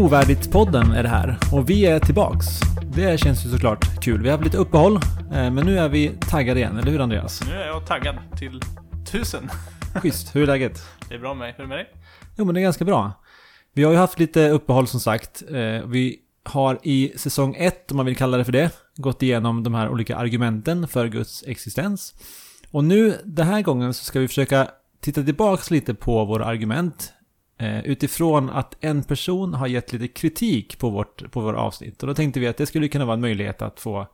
Trovärdigt-podden är det här och vi är tillbaks. Det känns ju såklart kul. Vi har haft lite uppehåll, eh, men nu är vi taggade igen, eller hur Andreas? Nu är jag taggad till tusen. Schysst, hur är läget? Det är bra med mig. Hur är det med dig? Jo men det är ganska bra. Vi har ju haft lite uppehåll som sagt. Eh, Vi har i säsong 1, om man vill kalla det för det, gått igenom de här olika argumenten för Guds existens. Och nu, den här gången, så ska vi försöka titta tillbaks lite på våra argument utifrån att en person har gett lite kritik på vårt på våra avsnitt. Och då tänkte vi att det skulle kunna vara en möjlighet att få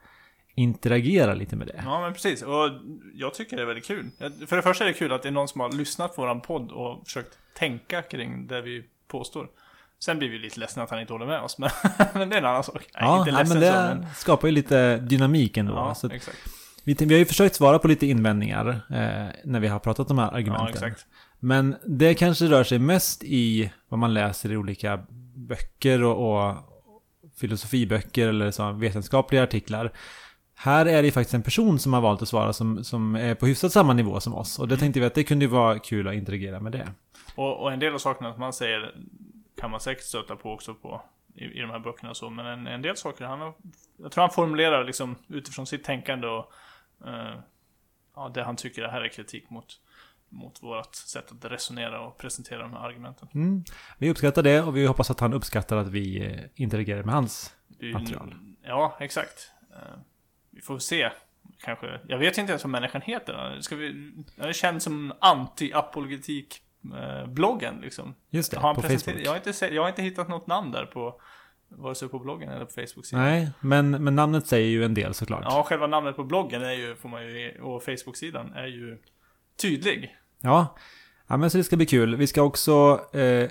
interagera lite med det. Ja, men precis. Och jag tycker det är väldigt kul. För det första är det kul att det är någon som har lyssnat på våran podd och försökt tänka kring det vi påstår. Sen blir vi lite ledsna att han inte håller med oss, men, men det är en annan sak. Ja, inte nej, men det så, men... skapar ju lite dynamik ändå. Ja, så exakt. vi, vi har ju försökt svara på lite invändningar eh, när vi har pratat om de här Ja, argumenten. exakt. Men det kanske rör sig mest i vad man läser i olika böcker och, och filosofiböcker eller så vetenskapliga artiklar. Här är det faktiskt en person som har valt att svara som, som är på hyfsat samma nivå som oss. Och det tänkte vi att det kunde ju vara kul att interagera med det. Och, och en del av sakerna som man säger kan man säkert stöta på också på i, i de här böckerna och så. Men en, en del saker, han har, jag tror han formulerar liksom utifrån sitt tänkande och eh, ja, det han tycker det här är kritik mot, mot vårt sätt att resonera och presentera de här argumenten. Mm. Vi uppskattar det och vi hoppas att han uppskattar att vi eh, interagerar med hans. Är ju- Material. Ja, exakt. Eh, vi får se. Kanske. Jag vet inte ens vad människan heter. Ska vi, det känns som anti-apologetik-bloggen liksom. Just det, Har på Facebook. Jag har, inte jag har inte hittat något namn där på vare sig på bloggen eller på Facebook-sidan. Nej, men, men namnet säger ju en del såklart. Ja, själva namnet på bloggen är ju, får man ju, och Facebook-sidan är ju tydlig. Ja, ja men så det ska bli kul. Vi ska också eh,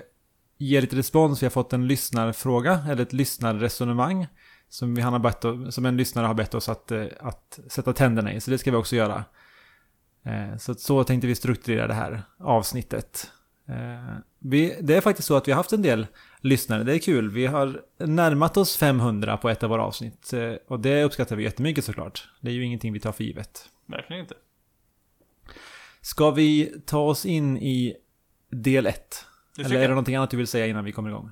ge lite respons. Vi har fått en lyssnarfråga, eller ett lyssnarresonemang. Som, vi, har bett, som en lyssnare har bett oss att, eh, att sätta tänderna i. Så det ska vi också göra. Eh, så, så tänkte vi strukturera det här avsnittet. Eh, vi, det är faktiskt så att vi har haft en del lyssnare. Det är kul. Vi har närmat oss 500 på ett av våra avsnitt. Eh, och det uppskattar vi jättemycket såklart. Det är ju ingenting vi tar för givet. Verkligen inte. Ska vi ta oss in i del 1? Det Eller är det någonting annat du vill säga innan vi kommer igång?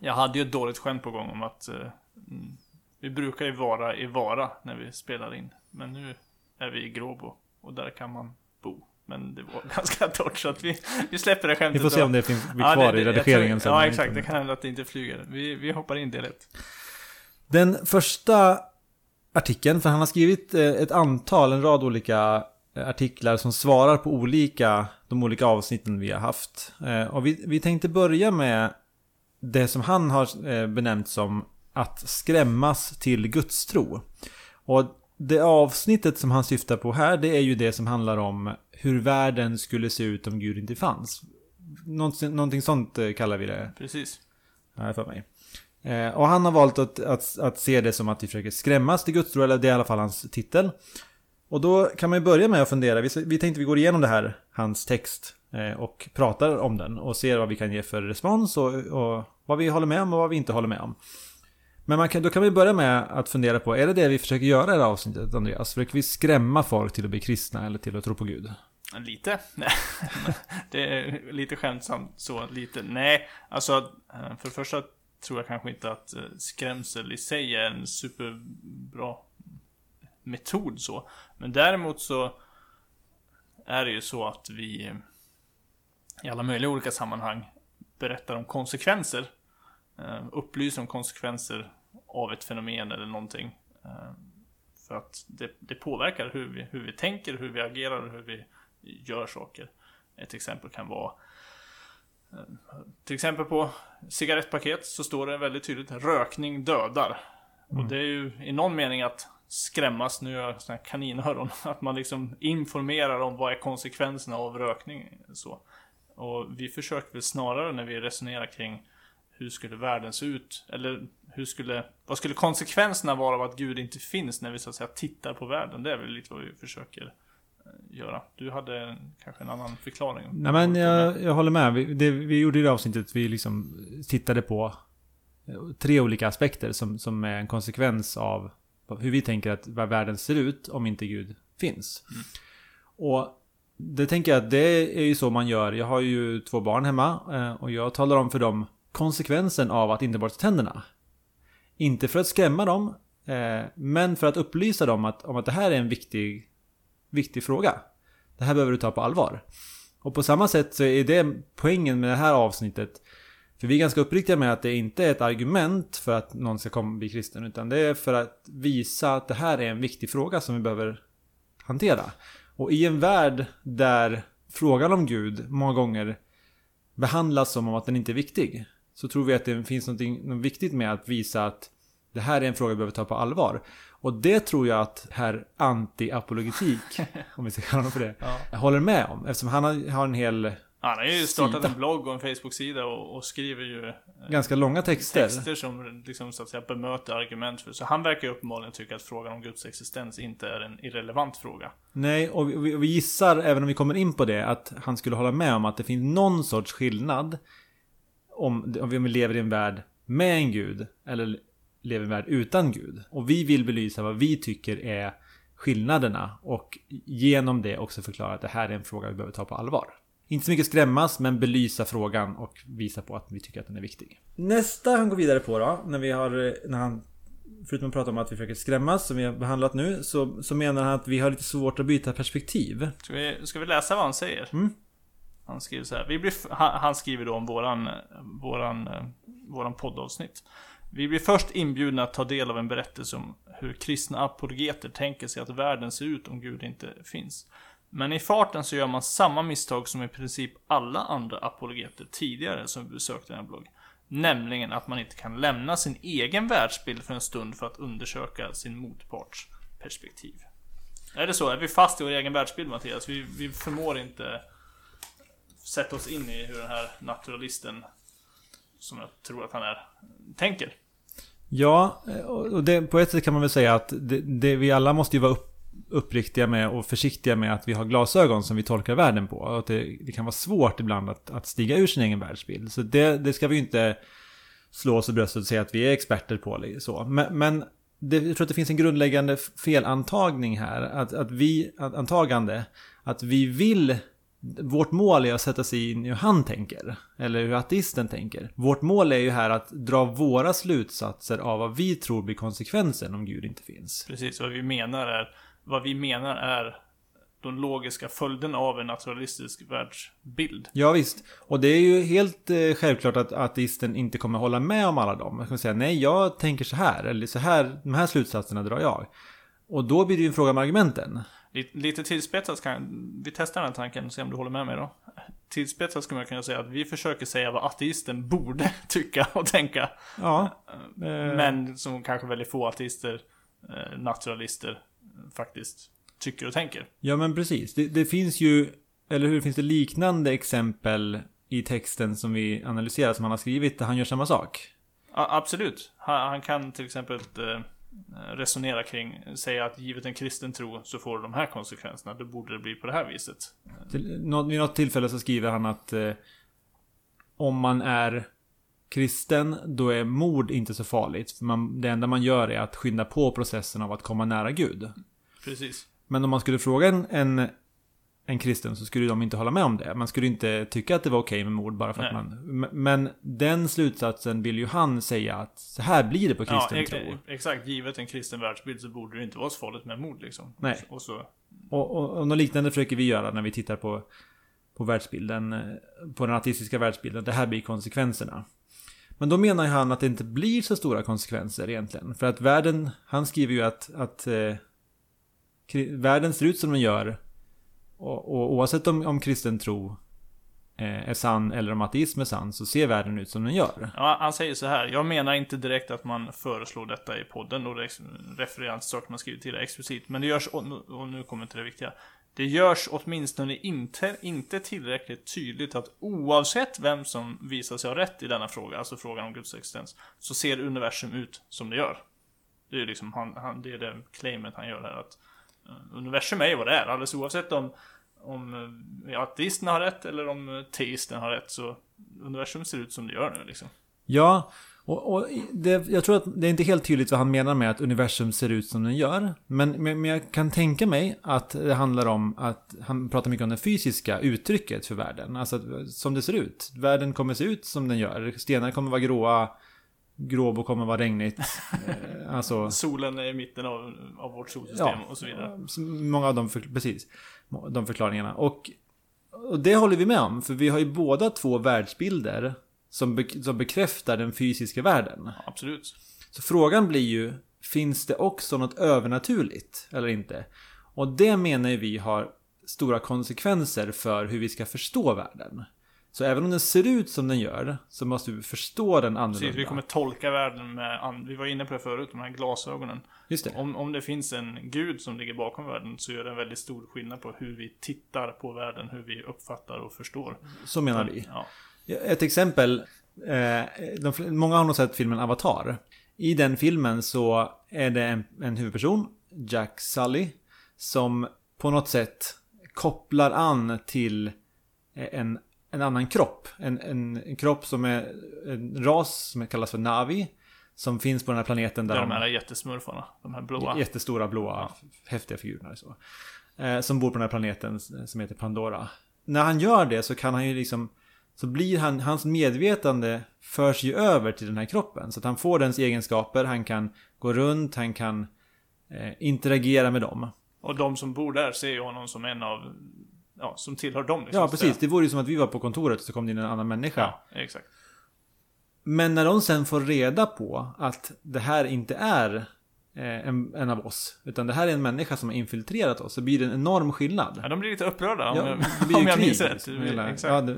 Jag hade ju ett dåligt skämt på gång om att eh, mm, vi brukar ju vara i Vara när vi spelar in. Men nu är vi i Gråbo och där kan man bo. Men det var ganska torrt så att vi, vi släpper det Vi skämtet. får se om det finns blir Ja, kvar det- i det- jag redigeringen tror. Ja, exakt. Det kan hända att det inte flyger. Vi, vi hoppar in del ett. Den första artikeln, för han har skrivit eh, ett antal, en rad olika artiklar som svarar på olika, de olika avsnitten vi har haft. Eh, Och vi, vi tänkte börja med det som han har eh, benämnt som att skrämmas till gudstro. Och det avsnittet som han syftar på här, det är ju det som handlar om hur världen skulle se ut om Gud inte fanns. Någonting, någonting sånt eh, kallar vi det Precis. jag för mig. Eh, och han har valt att, att, att se det som att vi försöker skrämmas till gudstro, eller det är i alla fall hans titel. Och då kan man ju börja med att fundera, vi, vi tänkte vi går igenom det här, hans text, eh, och pratar om den och ser vad vi kan ge för respons och, och vad vi håller med om och vad vi inte håller med om. Men man kan, då kan vi börja med att fundera på, är det det vi försöker göra i det här avsnittet, Andreas? Försöker vi skrämma folk till att bli kristna eller till att tro på Gud? Lite. Det är lite skämtsamt så. Lite. Nej, alltså eh, för det första tror jag kanske inte att eh, skrämsel i sig är en superbra metod så. Men däremot så är det ju så att vi i alla möjliga olika sammanhang berättar om konsekvenser. eh, Upplyser om konsekvenser av ett fenomen eller någonting. eh, För att det, det påverkar hur vi, hur vi tänker, hur vi agerar och hur vi gör saker. Ett exempel kan vara eh, till exempel på cigarettpaket så står det väldigt tydligt rökning dödar. Och det är ju i någon mening att skrämmas, nu gör jag såna här kaninöron, att man liksom informerar om vad är konsekvenserna av rökning. Så. Och vi försöker väl snarare när vi resonerar kring hur skulle världen se ut? Eller hur skulle, vad skulle konsekvenserna vara av att Gud inte finns när vi så att säga tittar på världen? Det är väl lite vad vi försöker eh, göra. Du hade kanske en annan förklaring? Nej men jag, jag håller med. Vi, det, vi gjorde i det avsnittet, vi liksom tittade på eh, tre olika aspekter som, som är en konsekvens av hur vi tänker att världen ser ut om inte Gud finns. Och det tänker jag att det är ju så man gör. Jag har ju två barn hemma eh, och jag talar om för dem konsekvensen av att inte borsta tänderna. Inte för att skrämma dem, eh, men för att upplysa dem att, om att det här är en viktig, viktig fråga. Det här behöver du ta på allvar. Och på samma sätt så är det poängen med det här avsnittet. För vi är ganska uppriktiga med att det inte är ett argument för att någon ska komma och bli kristen. Utan det är för att visa att det här är en viktig fråga som vi behöver hantera. Och i en värld där frågan om Gud många gånger behandlas som om att den inte är viktig. Så tror vi att det finns något, viktigt med att visa att det här är en fråga vi behöver ta på allvar. Och det tror jag att herr anti-apologetik, om vi ska kalla honom för det, Ja. håller med om. Eftersom han har en hel, Han har ju startat Sida. en blogg och en Facebook-sida och, och skriver ju eh, ganska långa texter. texter som liksom så att säga bemöter argument för. Så han verkar ju uppenbarligen tycka att frågan om Guds existens inte är en irrelevant fråga. Nej, och vi, vi gissar, även om vi kommer in på det, att han skulle hålla med om att det finns någon sorts skillnad om, om vi lever i en värld med en gud eller lever i en värld utan gud. Och vi vill belysa vad vi tycker är skillnaderna och genom det också förklara att det här är en fråga vi behöver ta på allvar. Inte så mycket skrämmas, men belysa frågan och visa på att vi tycker att den är viktig. Nästa han går vidare på då, när vi har, när han Förutom att prata om att vi försöker skrämmas, som vi har behandlat nu, så, så menar han att vi har lite svårt att byta perspektiv. Ska vi, ska vi läsa vad han säger? Mm. Han skriver så här. Vi blir, han, skriver då om våran, våran, våran poddavsnitt. Vi blir först inbjudna att ta del av en berättelse om hur kristna apologeter tänker sig att världen ser ut om Gud inte finns. Men i farten så gör man samma misstag som i princip alla andra apologeter tidigare som besökte den här bloggen Nämligen att man inte kan lämna sin egen världsbild för en stund för att undersöka sin motparts perspektiv. Är det så? Är vi fast i vår egen världsbild Mattias? Vi, vi förmår inte sätta oss in i hur den här naturalisten, som jag tror att han är, tänker. Ja, och det, på ett sätt kan man väl säga att det, det, vi alla måste ju vara upp, uppriktiga med och försiktiga med att vi har glasögon som vi tolkar världen på. Och att det, det kan vara svårt ibland att, att stiga ur sin egen världsbild. Så det, det ska vi ju inte slå oss i bröstet och säga att vi är experter på. det, Så. Men, men det, jag tror att det finns en grundläggande felantagning här. Att, att vi, att, antagande, att vi vill Vårt mål är att sätta sig in i hur han tänker. Eller hur ateisten tänker. Vårt mål är ju här att dra våra slutsatser av vad vi tror blir konsekvensen om Gud inte finns. Precis, vad vi menar är, vad vi menar är de logiska följderna av en naturalistisk världsbild. Ja visst. Och det är ju helt eh, självklart att ateisten inte kommer hålla med om alla dem. Man kommer säga nej, jag tänker så här. Eller så här, de här slutsatserna drar jag. Och då blir det ju en fråga om argumenten. Lite, lite tillspetsat kan vi testar den här tanken och se om du håller med mig då. Tillspetsat skulle man kunna säga att vi försöker säga vad ateisten borde tycka och tänka. Ja. Men som kanske väldigt få ateister, eh, naturalister, faktiskt tycker och tänker. Ja men precis. Det, det finns ju, eller hur, finns det liknande exempel i texten som vi analyserar som han har skrivit där han gör samma sak? Ja, absolut. Han, han kan till exempel eh, resonera kring, säga att givet en kristen tro så får de här konsekvenserna. Då borde det bli på det här viset. Till, vid något tillfälle så skriver han att eh, om man är kristen, då är mord inte så farligt. För man, det enda man gör är att skynda på processen av att komma nära Gud. Precis. Men om man skulle fråga en, en, en kristen så skulle de inte hålla med om det. Man skulle inte tycka att det var okej med mord bara för att Nej. man... m- Men den slutsatsen vill ju han säga att så här blir det på Ja, kristen ex- tro. exakt. Givet en kristen världsbild så borde det inte vara så farligt med mord liksom. Nej. Och så, Och, och, och något liknande försöker vi göra när vi tittar på, på världsbilden, eh, på den artistiska världsbilden. Det här blir konsekvenserna. Men då menar ju han att det inte blir så stora konsekvenser egentligen. För att världen, han skriver ju att, att eh, världen ser ut som den gör. Och, och oavsett om, om kristen tro eh, är sann eller om ateism är sann så ser världen ut som den gör. Ja, han säger så här. Jag menar inte direkt att man föreslår detta i podden och refererar till saker man skrivit till explicit. Men det görs, och nu- och nu kommer till det viktiga. Det görs åtminstone inte, inte tillräckligt tydligt att oavsett vem som visar sig ha rätt i denna fråga, alltså frågan om Guds existens, så ser universum ut som det gör. Det är ju liksom, han, han, det är det claimet han gör här att eh, universum är ju vad det är, alldeles oavsett om om eh, ateisterna har rätt eller om eh, teisten har rätt så universum ser ut som det gör nu liksom. Ja, och, och det, jag tror att det är inte helt tydligt vad han menar med att universum ser ut som den gör. Men, men, jag kan tänka mig att det handlar om att han pratar mycket om det fysiska uttrycket för världen. Alltså att, som det ser ut. Världen kommer se ut som den gör. Stenar kommer vara gråa. Gråbo kommer vara regnigt. Eh, alltså, Solen är i mitten av, av vårt solsystem Ja. och så vidare. många av dem, för, precis. De förklaringarna. Och, och det håller vi med om. För vi har ju båda två världsbilder som, be, som bekräftar den fysiska världen. Absolut. Så frågan blir ju, finns det också något övernaturligt eller inte? Och det menar ju vi har stora konsekvenser för hur vi ska förstå världen. Så även om den ser ut som den gör, så måste vi förstå den annorlunda. Precis, vi kommer tolka världen med, vi var inne på det förut, de här glasögonen. Just det. Om, om det finns en gud som ligger bakom världen så gör det en väldigt stor skillnad på hur vi tittar på världen, hur vi uppfattar och förstår. Så menar vi. Ja, Ett exempel. Eh, de, många har nog sett filmen Avatar. I den filmen så är det en, en huvudperson, Jack Sully, som på något sätt kopplar an till en, en annan kropp. En, en, en kropp som är en ras som kallas för Navi. Som finns på den här planeten där det är de de här jättesmurfarna, de här blåa. Jättestora blåa häftiga figurerna. Så. Eh, som bor på den här planeten som heter Pandora. När han gör det så kan han ju liksom så blir han, hans medvetande förs ju över till den här kroppen. Så att han får dens egenskaper, han kan gå runt, han kan eh, interagera med dem. Och de som bor där ser ju honom som en av, ja, som tillhör dem. Liksom, Ja, precis. Det vore ju som att vi var på kontoret och så kom det in en annan människa. Ja, exakt. Men när de sen får reda på att det här inte är eh, en, en av oss, utan det här är en människa som har infiltrerat oss, så blir det en enorm skillnad. Ja, de blir lite upprörda om, Ja, jag, det blir ju om jag minns rätt. liksom, Exakt. Ja, det,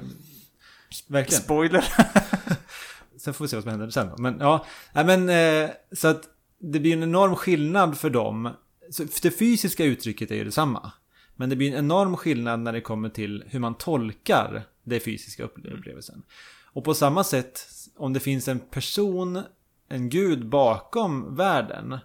verkligen. Spoiler. Sen får vi se vad som händer sen. Men ja, nej, men eh, så att det blir en enorm skillnad för dem. Så det fysiska uttrycket är ju detsamma. Men det blir en enorm skillnad när det kommer till hur man tolkar det fysiska upple- upplevelsen. Och på samma sätt, om det finns en person, en gud bakom världen,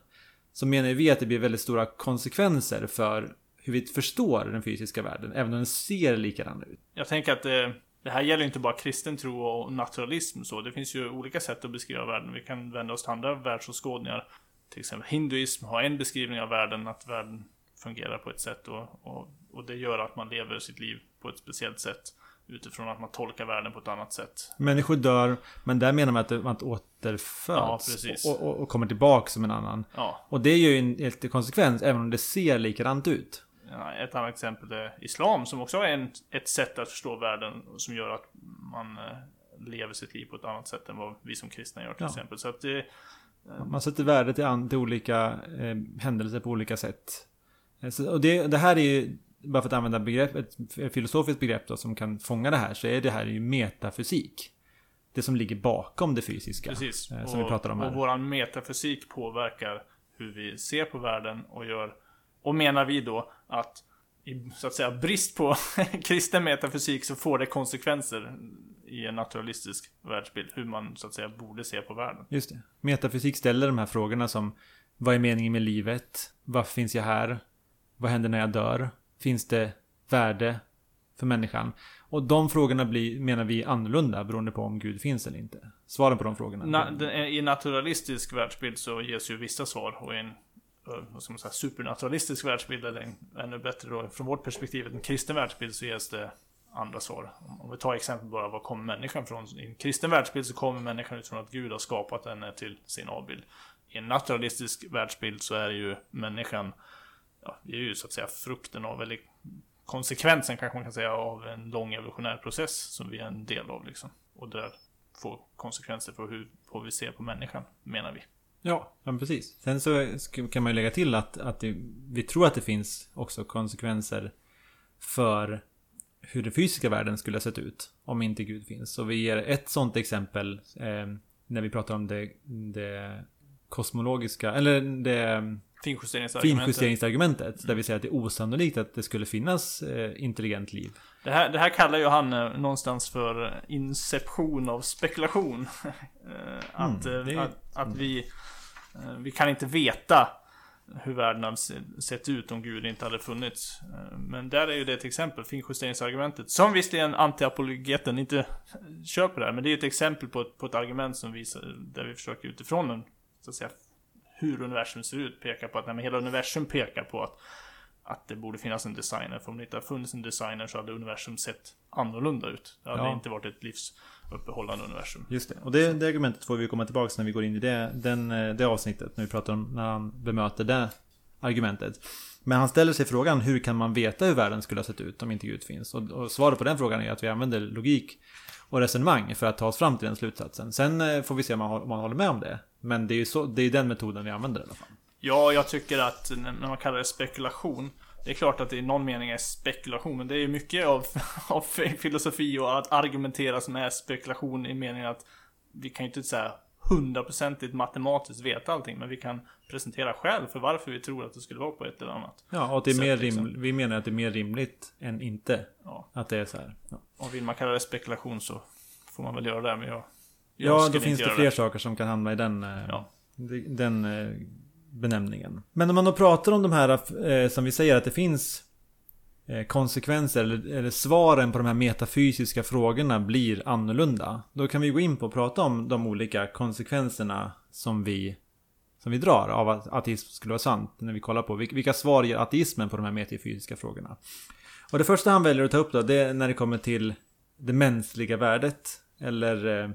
så menar vi att det blir väldigt stora konsekvenser för hur vi förstår den fysiska världen, även om den ser likadan ut. Jag tänker att det, det här gäller inte bara kristen tro och naturalism så. Det finns ju olika sätt att beskriva världen. Vi kan vända oss till andra världsåskådningar. Till exempel hinduism har en beskrivning av världen, att världen fungerar på ett sätt och, och, och det gör att man lever sitt liv på ett speciellt sätt. Utifrån att man tolkar världen på ett annat sätt. Människor dör, men där menar man att man Ja, återföds precis. och, och, och kommer tillbaka som en annan. Ja, Och det är ju en helt konsekvens, även om det ser likadant ut. Ett annat exempel är Islam som också är en, ett sätt att förstå världen som gör att man eh, lever sitt liv på ett annat sätt än vad vi som kristna gör till Ja. exempel. Så att det, Man sätter värde till, an, till olika eh, händelser på olika sätt. Eh, Så, och det, det här är ju, bara för att använda begrepp, ett filosofiskt begrepp då, som kan fånga det här, så är det här ju metafysik. Det som ligger bakom det fysiska. precis. eh, Som vi pratar om och här. våran metafysik påverkar hur vi ser på världen och gör... Och menar vi då att i så att säga brist på kristen metafysik så får det konsekvenser i en naturalistisk världsbild. Hur man så att säga borde se på världen. Just det. Metafysik ställer de här frågorna som Vad är meningen med livet? Varför finns jag här? Vad händer när jag dör? Finns det värde för människan? Och de frågorna blir, menar vi, annorlunda beroende på om Gud finns eller inte. Svaren på de frågorna. Na, I en naturalistisk världsbild så ges ju vissa svar och i en Eh, vad ska man säga, supernaturalistisk världsbild, eller en, ännu bättre då från vårt perspektiv, en kristen världsbild så ges det andra svar. Om- Om vi tar exempel bara, var kommer människan från? I en kristen världsbild så kommer människan utifrån att Gud har skapat henne till sin avbild. I en naturalistisk världsbild så är ju människan, ja, vi är ju så att säga frukten av, eller konsekvensen kanske man kan säga, av en lång evolutionär process som vi är en del av liksom. Och där får konsekvenser för hur på vi ser på människan, menar vi. Ja, men precis. Sen så kan man ju lägga till att, att det, vi tror att det finns också konsekvenser för hur den fysiska världen skulle ha sett ut om inte Gud finns. Så vi ger ett sånt exempel eh, när vi pratar om det, det kosmologiska, eller det Finjusteringsargumentet. finjusteringsargumentet. Där vi säger att det är osannolikt att det skulle finnas eh, intelligent liv. Det här, det här kallar ju han eh, någonstans för eh, inception av spekulation. Att, Mm, är- att, att vi, eh, vi kan inte veta hur världen hade sett ut om Gud inte hade funnits. Men där är ju det ett exempel, finjusteringsargumentet. Som visserligen antiapologeten inte köper det här, men det är ett exempel på ett, på ett argument som visar, där vi försöker utifrån en, så att säga, hur universum ser ut, peka på att nej, men hela universum pekar på att att det borde finnas en designer. För om det inte hade funnits en designer så hade universum sett annorlunda ut. Det hade ja. inte varit ett livsuppehållande universum. Just det. Och det, det argumentet får vi komma tillbaka när vi går in i det, den, eh, det avsnittet. När vi pratar om när han bemöter det argumentet. Men han ställer sig frågan hur kan man veta hur världen skulle ha sett ut om inte Gud finns? Och, och svaret på den frågan är att vi använder logik och resonemang för att ta oss fram till den slutsatsen. Sen eh, får vi se om man, om man håller med om det. Men det är ju så, det är den metoden vi använder i alla fall. Ja, jag tycker att när man kallar det spekulation det är klart att det i någon mening är spekulation, men det är ju mycket av, av filosofi och att argumentera som är spekulation i meningen att vi kan ju inte säga hundraprocentigt matematiskt veta allting, men vi kan presentera skäl för varför vi tror att det skulle vara på ett eller annat Ja, och att det är mer liksom. rim, vi menar att det är mer rimligt än inte. Ja. Att det är så här. Ja. Och vill man kalla det spekulation så får man väl göra det, men jag... jag ja, då finns det fler det. saker som kan hamna i den, eh, ja. den eh, benämningen. Men om man då pratar om de här, eh, som vi säger att det finns Eh, konsekvenser eller, eller svaren på de här metafysiska frågorna blir annorlunda. Då kan vi gå in på och prata om de olika konsekvenserna som vi, som vi drar av att ateism skulle vara sant. När vi kollar på vilka svar ger ateismen på de här metafysiska frågorna. Och det första han väljer att ta upp då, det är när det kommer till det mänskliga värdet. Eller eh,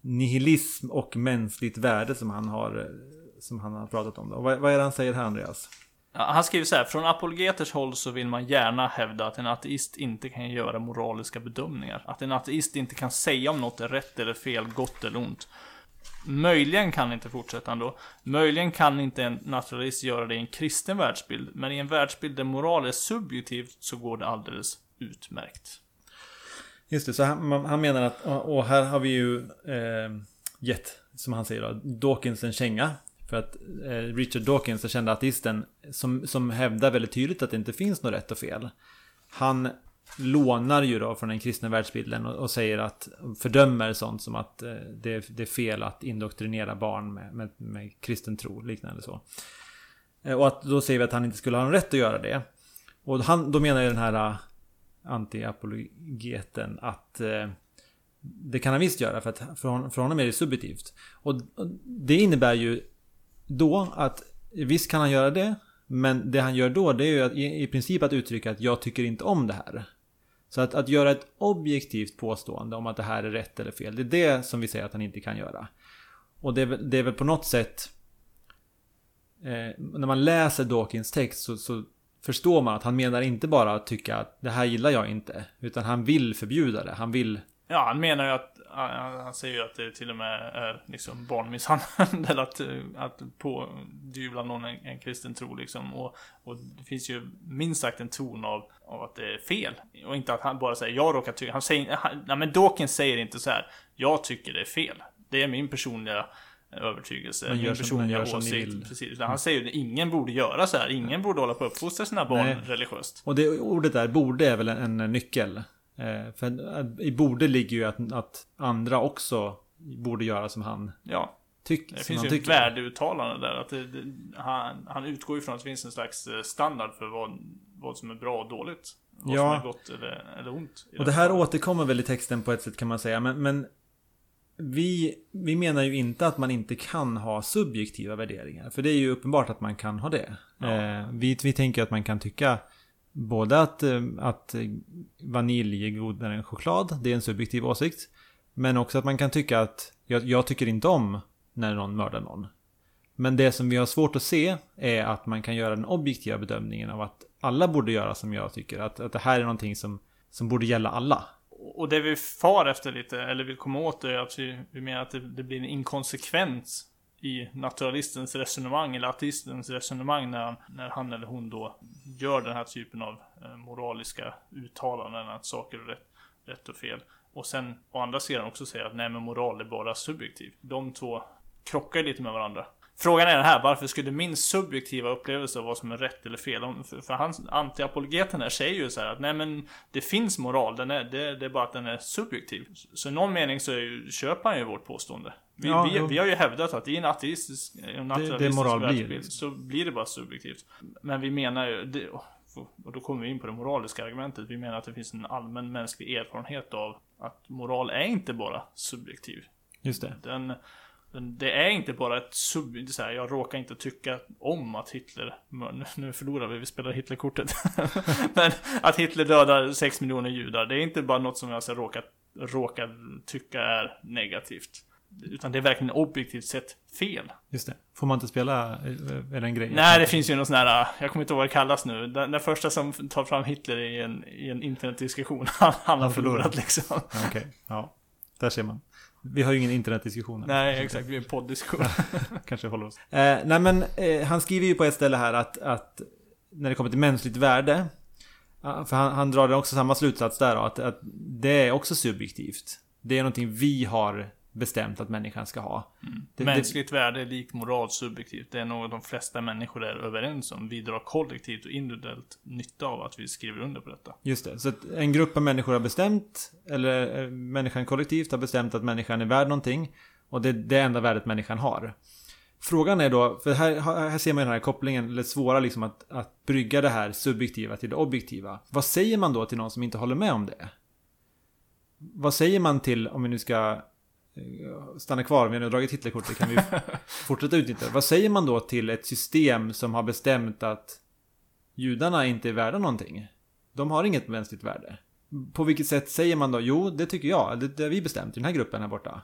nihilism och mänskligt värde som han har eh, som han har pratat om. Då. Vad, vad är det han säger här Andreas? Han skriver så här, från apologeters håll så vill man gärna hävda att en ateist inte kan göra moraliska bedömningar. Att en ateist inte kan säga om något är rätt eller fel, gott eller ont. Möjligen kan inte fortsätta ändå. Möjligen kan inte en naturalist göra det i en kristen världsbild. Men i en världsbild där moral är subjektivt så går det alldeles utmärkt. Just det, så han, han menar att, och här har vi ju eh, gett, som han säger då, Dawkins en känga. För att eh, Richard Dawkins, den kända artisten, som, som hävdar väldigt tydligt att det inte finns något rätt och fel. Han lånar ju då från den kristna världsbilden och, och säger att, fördömer sånt som att eh, det, det, är fel att indoktrinera barn med, med, med kristen tro, liknande så. Eh, och att då säger vi att han inte skulle ha någon rätt att göra det. Och han, då menar ju den här antiapologeten anti-apologeten att eh, det kan han visst göra för att för, för honom är det subjektivt. Och, och det innebär ju då att visst kan han göra det. Men det han gör då det är ju att, i, i princip att uttrycka att jag tycker inte om det här. Så att, att göra ett objektivt påstående om att det här är rätt eller fel. Det är det som vi säger att han inte kan göra. Och det är, det är väl på något sätt eh, När man läser Dawkins text så, så, förstår man att han menar inte bara att tycka att det här gillar jag inte. Utan han vill förbjuda det. Han vill Ja, han menar ju att han säger ju att det till och med är liksom barnmisshandel att, att pådyvla någon en, en kristen tro liksom. Och, och det finns ju minst sagt en ton av, av att det är fel. Och inte att han bara säger jag råkar tycka. Han säger, han, nej men Dawkins säger inte så här. Jag tycker det är fel. Det är min personliga övertygelse. Man gör min personliga som, åsikt. Precis. Han säger att ingen borde göra så här. Ingen borde hålla på att uppfostra sina barn nej. religiöst. Och det ordet där, borde, är väl en, en nyckel. Eh, för i borde ligger ju att, att andra också borde göra som han ja. tycker. Det finns ju ett värdeuttalande där. Att det, det, han, han utgår ifrån att det finns en slags eh, standard för vad, vad som är bra och dåligt. Vad ja. som är gott eller, eller ont. Och det här fallet. återkommer väl i texten på ett sätt kan man säga. Men, men vi, vi menar ju inte att man inte kan ha subjektiva värderingar. För det är ju uppenbart att man kan ha det. Ja. Eh, vi, vi tänker att man kan tycka Både att, eh, att vanilj är godare än choklad, det är en subjektiv åsikt. Men också att man kan tycka att jag, jag tycker inte om när någon mördar någon. Men det som vi har svårt att se är att man kan göra den objektiva bedömningen av att alla borde göra som jag tycker. Att, att det här är någonting som, som borde gälla alla. Och det vi far efter lite, eller vill komma åt, är att vi, vi menar att det, det blir en inkonsekvens i naturalistens resonemang eller ateistens resonemang när han, när han eller hon då gör den här typen av eh, moraliska uttalanden att saker är rätt, rätt och fel. Och sen å andra sidan också säga att nej men moral är bara subjektiv. De två krockar lite med varandra. Frågan är den här, varför skulle min subjektiva upplevelse av vad som är rätt eller fel, för, för hans antiapologeten här säger ju så här att nej men det finns moral, den är, det, det är bara att den är subjektiv. Så i någon mening så är ju, köper han ju vårt påstående. Vi, Ja, vi, vi har ju hävdat att i en ateistisk, en naturalistisk världsbild så blir det bara subjektivt. Men vi menar ju, det, och då kommer vi in på det moraliska argumentet. Vi menar att det finns en allmän mänsklig erfarenhet av att moral är inte bara subjektiv. Just det. Den, den, det är inte bara ett sub... Så här, jag råkar inte tycka om att Hitler... Nu, förlorar vi, vi spelar Hitlerkortet. Men att Hitler dödar 6 miljoner judar, det är inte bara något som jag så råkar, råkar tycka är negativt. Utan det är verkligen objektivt sett fel. Just det. Får man inte spela, eh, är det en grej? Nej, det finns ju någon sån här, jag kommer inte ihåg vad det kallas nu. Den, den första som tar fram Hitler i en, i en internetdiskussion, han, han har förlorat liksom. Ja, Okej, ja. Där ser man. Vi har ju ingen internetdiskussion. Nej, exakt, vi är en poddiskussion. Kanske håller oss. Eh, nej men eh, han skriver ju på ett ställe här att, att när det kommer till mänskligt värde. För han, han drar också samma slutsats där då, att, att det är också subjektivt. Det är någonting vi har bestämt att människan ska ha. Det- det- Mänskligt värde är lik moral subjektivt. Det är något de flesta människor är överens om. Vi drar kollektivt och individuellt nytta av att vi skriver under på detta. Just det, så att en grupp av människor har bestämt, eller eh, människan kollektivt har bestämt att människan är värd någonting. Och det är det enda värdet människan har. Frågan är då, för här, här ser man den här kopplingen, eller svåra liksom att, att brygga det här subjektiva till det objektiva. Vad säger man då till någon som inte håller med om det? Vad säger man till, om vi nu ska stanna kvar, vi har nu dragit Hitlerkortet, kan vi fortsätta utnyttja. Vad säger man då till ett system som har bestämt att judarna inte är värda någonting? De har inget mänskligt värde. På vilket sätt säger man då? Jo, det tycker jag. Det, det har vi bestämt i den här gruppen här borta.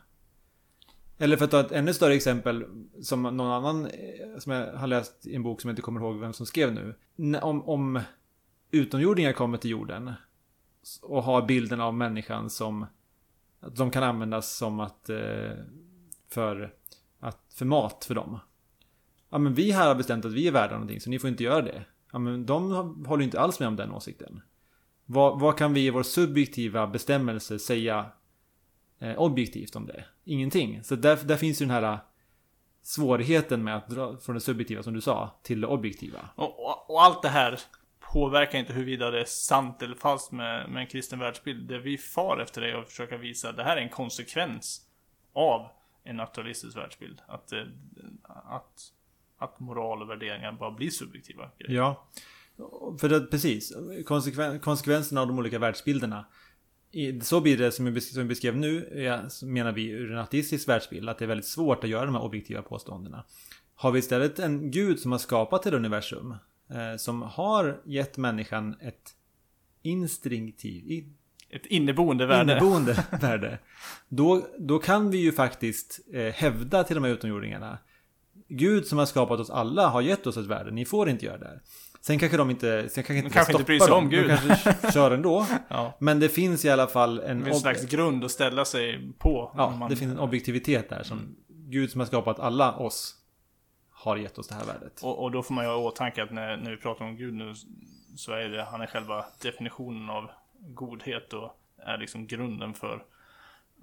Eller för att ta ett ännu större exempel som någon annan eh, som jag har läst i en bok som jag inte kommer ihåg vem som skrev nu. Om, om utomjordingar kommer till jorden och har bilden av människan som att de kan användas som att eh, för, att, för mat för dem. Ja men vi här har bestämt att vi är värda någonting så ni får inte göra det. Ja men de håller inte alls med om den åsikten. Vad, vad kan vi i vår subjektiva bestämmelse säga eh, objektivt om det? Ingenting. Så där, där finns ju den här eh, svårigheten med att dra från det subjektiva som du sa till det objektiva. Och, och, och allt det här påverkar inte huruvida det är sant eller falskt med, med en kristen världsbild. Det vi far efter är att försöka visa att det här är en konsekvens av en naturalistisk världsbild. Att, eh, att, att moral och värderingar bara blir subjektiva grejer. Ja, för det, precis. Konsekven, konsekvenserna av de olika världsbilderna. I, så blir det som vi som vi beskrev nu, ja, menar vi ur en ateistisk världsbild, att det är väldigt svårt att göra de här objektiva påståendena. Har vi istället en gud som har skapat ett universum, som har gett människan ett instinktiv, i, Ett inneboende värde. inneboende värde. Då, då kan vi ju faktiskt eh, hävda till de här utomjordingarna Gud som har skapat oss alla har gett oss ett värde, ni får inte göra det här. Sen kanske de inte, sen kanske inte, kanske inte bryr sig om Gud. De kanske kör ändå. Ja. Men det finns i alla fall en, en slags grund att ställa sig på. ja, man- det finns en objektivitet där som Gud som har skapat alla oss har gett oss det här värdet. Och, och då får man ju ha i åtanke att när, när vi pratar om Gud nu så är det, han är själva definitionen av godhet och är liksom grunden för,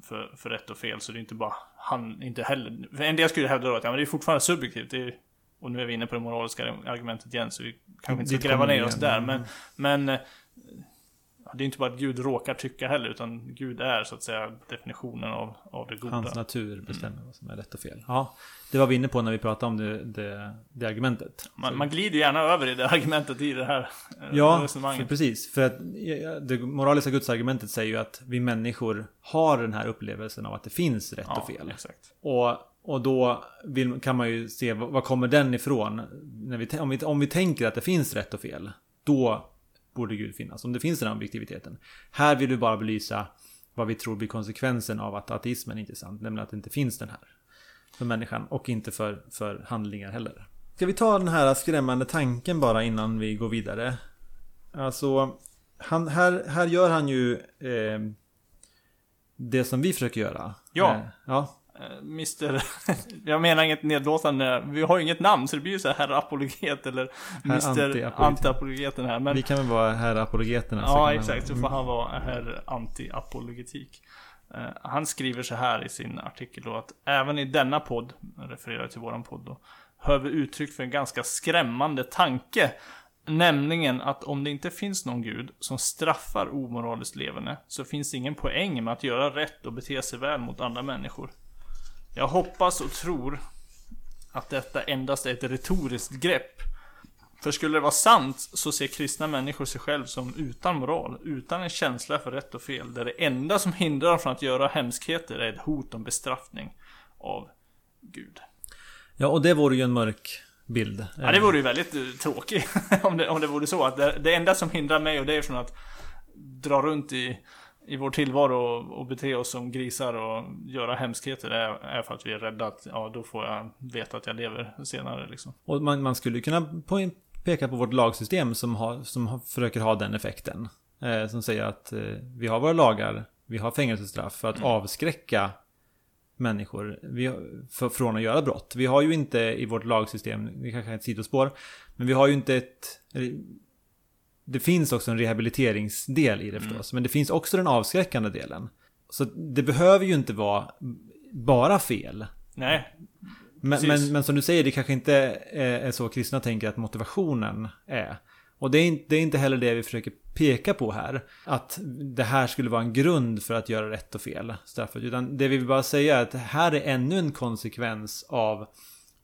för, för rätt och fel. Så det är inte bara han, inte heller. För en del skulle hävda då att ja, men det är fortfarande subjektivt. Är, och nu är vi inne på det moraliska argumentet igen så vi kanske inte ska gräva ner oss igen. där. Men, men det är inte bara att Gud råkar tycka heller utan Gud är så att säga definitionen av, av det goda. Hans natur bestämmer vad som är rätt och fel. Ja, det var vi inne på när vi pratade om det, det, det argumentet. Man, man glider gärna över i det argumentet i det här eh, Ja, resonemanget. precis. För att ja, det moraliska gudsargumentet säger ju att vi människor har den här upplevelsen av att det finns rätt och fel. exakt. Och, och då vill, kan man ju se vad, kommer den ifrån? När vi, om, vi, om vi tänker att det finns rätt och fel, då borde Gud finnas. Om det finns den här objektiviteten. Här vill vi bara belysa vad vi tror blir konsekvensen av att ateismen inte är sant. Nämligen att det inte finns den här. För människan och inte för, för handlingar heller. Ska vi ta den här skrämmande tanken bara innan vi går vidare? Alltså, han, här, här gör han ju eh, det som vi försöker göra. Ja. Eh, ja. Eh, Mr... Jag menar inget nedlåtande. Vi har ju inget namn så det blir ju så här herr apologet eller Herr Mr anti-apologet. anti-apologeten här. Men Vi kan väl vara här apologeterna. ja, exakt. Så får han vara herr anti-apologetik. Eh, han skriver så här i sin artikel då att även i denna podd, refererar till våran podd då, hör vi uttryck för en ganska skrämmande tanke. Nämligen att om det inte finns någon gud som straffar omoraliskt levande så finns det ingen poäng med att göra rätt och bete sig väl mot andra människor. Jag hoppas och tror att detta endast är ett retoriskt grepp. För skulle det vara sant så ser kristna människor sig själv som utan moral, utan en känsla för rätt och fel, där det enda som hindrar dem från att göra hemskheter är ett hot om bestraffning av Gud. Ja, och det vore ju en mörk bild. Ja, det vore ju väldigt uh, tråkigt om det, om det vore så att det, det enda som hindrar mig och är från att dra runt i, i vår tillvaro och, och bete oss som grisar och göra hemskheter är, är för att vi är rädda att ja, då får jag veta att jag lever senare liksom. Och man, man skulle kunna peka på vårt lagsystem som, har, som har, försöker ha den effekten. Eh, som säger att eh, vi har våra lagar, vi har fängelsestraff för att mm. avskräcka människor vi, för, från att göra brott. Vi har ju inte i vårt lagsystem, vi kanske har ett sidospår, men vi har ju inte ett... Det finns också en rehabiliteringsdel i det mm. förstås, mm. men det finns också den avskräckande delen. Så det behöver ju inte vara bara fel. Nej. Men, men, men, som du säger, det kanske inte är så kristna tänker att motivationen är. Och det är, inte, det är inte heller det vi försöker peka på här. Att det här skulle vara en grund för att göra rätt och fel. Straffet. Utan det vi vill bara säga är att här är ännu en konsekvens av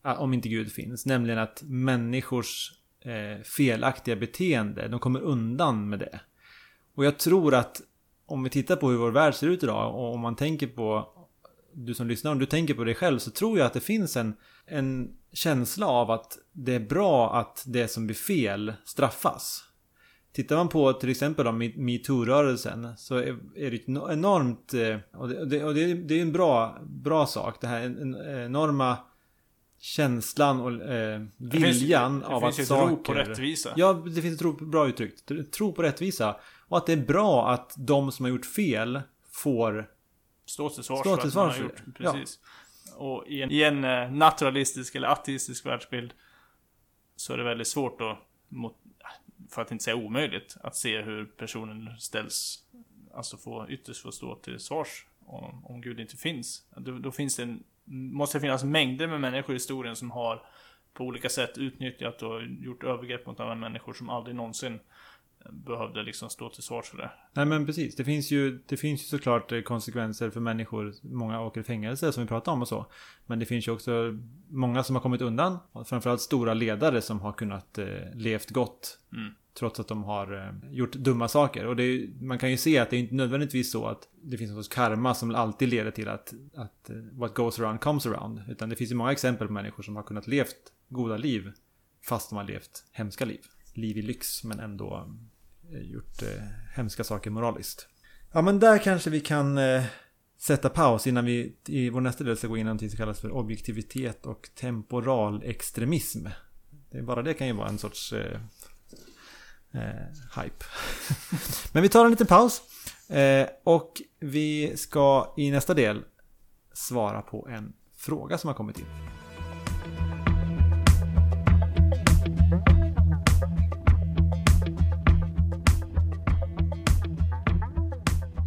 om inte Gud finns. Nämligen att människors eh, felaktiga beteende, de kommer undan med det. Och jag tror att om vi tittar på hur vår värld ser ut idag och om man tänker på du som lyssnar, om du tänker på dig själv så tror jag att det finns en, en känsla av att det är bra att det som blir fel straffas. Tittar man på till exempel metoo-rörelsen så är det enormt, eh, och det, och det, det är en bra, bra sak, det här enorma känslan och eh, viljan det finns, av att saker... Det finns ett tro på rättvisa. Ja, det finns ett tro, bra uttryckt. Tro på rättvisa. Och att det är bra att de som har gjort fel får stå till svars för att man har gjort. Precis. Ja. Och i en, i en eh, naturalistisk eller ateistisk världsbild så är det väldigt svårt att, mot, för att inte säga omöjligt, att se hur personen ställs, alltså få ytterst få stå till svars om, om Gud inte finns. Då, då finns det en, måste finnas mängder med människor i historien som har på olika sätt utnyttjat och gjort övergrepp mot andra människor som aldrig någonsin behövde liksom stå till svars för det. Nej men precis. Det finns ju, det finns ju såklart eh, konsekvenser för människor. Många åker i fängelse som vi pratade om och så. Men det finns ju också många som har kommit undan. Framförallt stora ledare som har kunnat eh, levt gott. Mm. Trots att de har eh, gjort dumma saker. Och det, man kan ju se att det är inte nödvändigtvis så att det finns någon sorts karma som alltid leder till att, att eh, what goes around comes around. Utan det finns ju många exempel på människor som har kunnat levt goda liv. Fast de har levt hemska liv. Liv i lyx men ändå eh, gjort eh, hemska saker moraliskt. Ja men där kanske vi kan eh, sätta paus innan vi i vår nästa del ska gå in i någonting som kallas för objektivitet och temporal extremism. Det bara det kan ju vara en sorts eh, eh, hype. men vi tar en liten paus. Eh, och vi ska i nästa del svara på en fråga som har kommit in.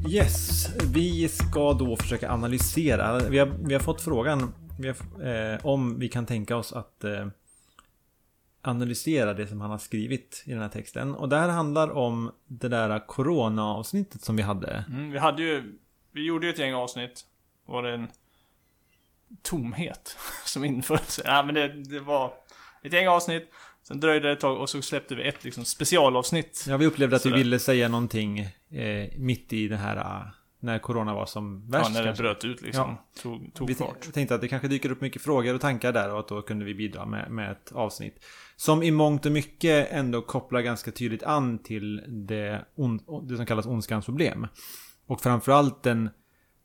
Yes, vi ska då försöka analysera. Vi har, vi har fått frågan vi har, eh, om vi kan tänka oss att eh, analysera det som han har skrivit i den här texten. Och det här handlar om det där corona-avsnittet som vi hade. Mm, vi hade ju, vi gjorde ju ett gäng avsnitt. Var det en tomhet som inföll sig? Ja, men det, det var ett gäng avsnitt. Sen dröjde det ett tag och så släppte vi ett liksom, specialavsnitt. Ja, vi upplevde att Sådär. vi ville säga någonting eh, mitt i det här när corona var som värst. Ja, när det kanske. bröt ut liksom. Ja. Tog, tog vi fart. Vi tänkte att det kanske dyker upp mycket frågor och tankar där och att då kunde vi bidra med, med ett avsnitt. Som i mångt och mycket ändå kopplar ganska tydligt an till det, det som kallas ondskans problem. Och framförallt den,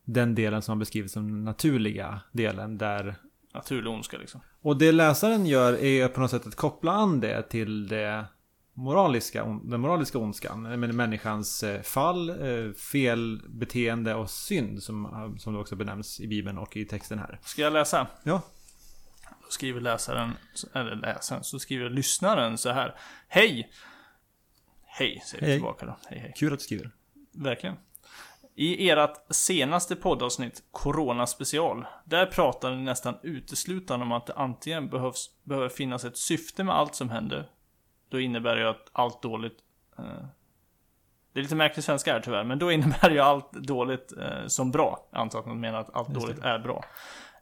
den delen som har beskrivits som den naturliga delen där naturlig ondska liksom. Och det läsaren gör är på något sätt att koppla an det till det moraliska, den moraliska ondskan. Människans eh, fall, eh, felbeteende och synd som, som det också benämns i Bibeln och i texten här. Ska jag läsa? Ja. Skriver läsaren, eller läsaren, så skriver lyssnaren så här. Hej! Hej, säger vi tillbaka då. Hej, hej. Kul att du skriver. Verkligen. I ert senaste poddavsnitt, Corona special, där pratar ni nästan uteslutande om att det antingen behövs, behöver finnas ett syfte med allt som händer. Då innebär det ju att allt dåligt eh, det är lite märklig svenska här tyvärr, men då innebär ju allt dåligt eh, som bra. Antar att man menar att allt dåligt är bra.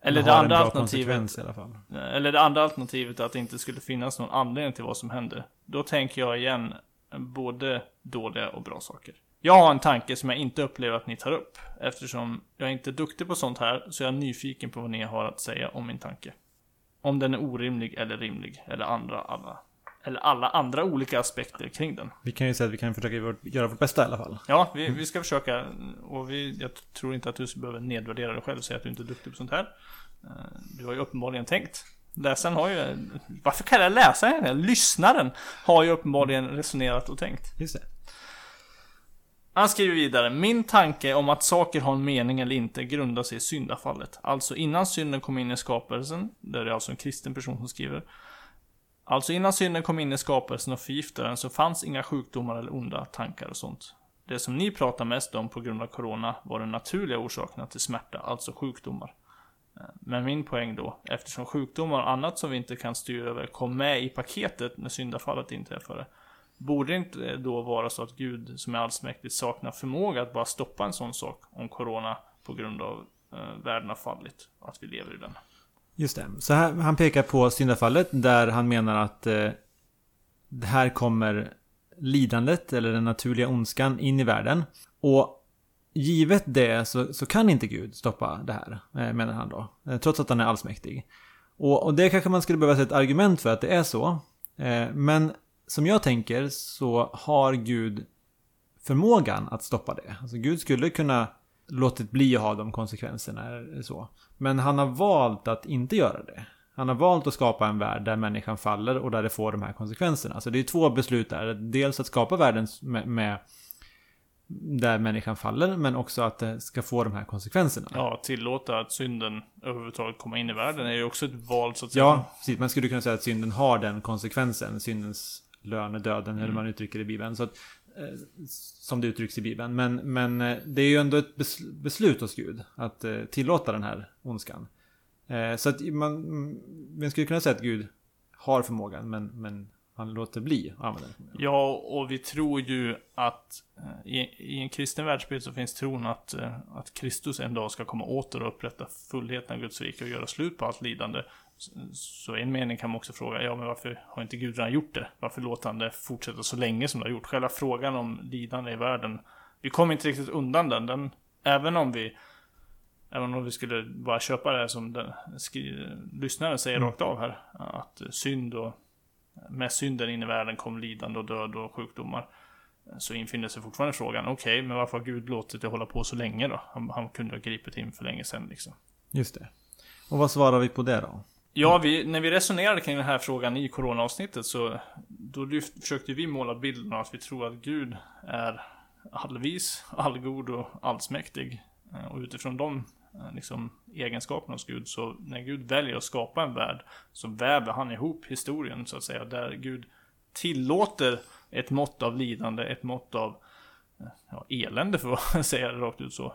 Eller det andra alternativet. i alla fall. Eller det andra alternativet att det inte skulle finnas någon anledning till vad som händer. Då tänker jag igen både dåliga och bra saker. Jag har en tanke som jag inte upplever att ni tar upp. Eftersom jag är inte duktig på sånt här så jag är nyfiken på vad ni har att säga om min tanke. Om den är orimlig eller rimlig. Eller andra alla. Eller alla andra olika aspekter kring den. Vi kan ju säga att vi kan försöka göra vårt bästa i alla fall. Ja, vi, vi ska försöka. Och vi, jag tror inte att du behöver nedvärdera dig själv och säga att du inte är duktig på sånt här. Eh, Du har ju uppenbarligen tänkt. Läsaren har ju... Varför kallar jag läsaren? Lyssnaren har ju uppenbarligen resonerat och tänkt. Just det. Han skriver vidare. Min tanke om att saker har en mening eller inte grundar sig i syndafallet. Alltså innan synden kom in i skapelsen. Det är alltså en kristen person som skriver. Alltså innan synden kom in i skapelsen och förgiftade den så fanns inga sjukdomar eller onda tankar och sånt. Det som ni pratar mest om på grund av corona var de naturliga orsakerna till smärta, alltså sjukdomar. Eh, men min poäng då, eftersom sjukdomar och annat som vi inte kan styra över kom med i paketet när syndafallet inträffade. Borde det inte eh, då vara så att Gud som är allsmäktig saknar förmåga att bara stoppa en sån sak om corona på grund av eh, världen har fallit och att vi lever i den? Just det. Så här, han pekar på syndafallet där han menar att eh, det här kommer lidandet eller den naturliga ondskan in i världen. Och givet det så, så kan inte Gud stoppa det här, eh, menar han då. Eh, trots att han är allsmäktig. Och, och det kanske man skulle behöva se ett argument för att det är så. Eh, men som jag tänker så har Gud förmågan att stoppa det. Alltså Gud skulle kunna låtit bli att ha de konsekvenserna. Så. Men han har valt att inte göra det. Han har valt att skapa en värld där människan faller och där det får de här konsekvenserna. Så det är två beslut där. Dels att skapa världen med, med där människan faller, men också att det ska få de här konsekvenserna. Ja, tillåta att synden överhuvudtaget komma in i världen är ju också ett val så att säga. Ja, precis. Man skulle kunna säga att synden har den konsekvensen. Syndens lön är döden, eller hur man uttrycker det i Bibeln. Så att, Eh, som det uttrycks i Bibeln. Men, men eh, det är ju ändå ett beslut hos Gud att eh, tillåta den här ondskan. Så att man, mm, man skulle kunna säga att Gud har förmågan, men, men han låter bli att använda den. Ja, och vi tror ju att i, i en kristen världsbild så finns tron att, att Kristus en dag ska komma åter och upprätta fullheten av Guds rike och göra slut på allt lidande. Så- i en mening kan man också fråga, ja men varför har inte Gud redan gjort det? Varför låter han det fortsätta så länge som det har gjort? Själva frågan om lidande i världen, vi kommer inte riktigt undan den. den även om vi Även om vi skulle bara köpa det som den lyssnaren säger Mm. rakt av här. Att synd och med synden in i världen kom lidande och död och sjukdomar. Så infinner sig fortfarande frågan, okej, men varför har Gud låtit det hålla på så länge då? Han, han kunde ha gripit in för länge sedan liksom. Just det. Och vad svarar vi på det då? Ja, vi, när vi resonerade kring den här frågan i coronaavsnittet så då lyft, försökte vi måla bilden av att vi tror att Gud är allvis, allgod och allsmäktig. Eh, och utifrån de eh, liksom, egenskaperna hos Gud så när Gud väljer att skapa en värld så väver han ihop historien så att säga. Där Gud tillåter ett mått av lidande, ett mått av eh, ja, elände för att säga det rakt ut så.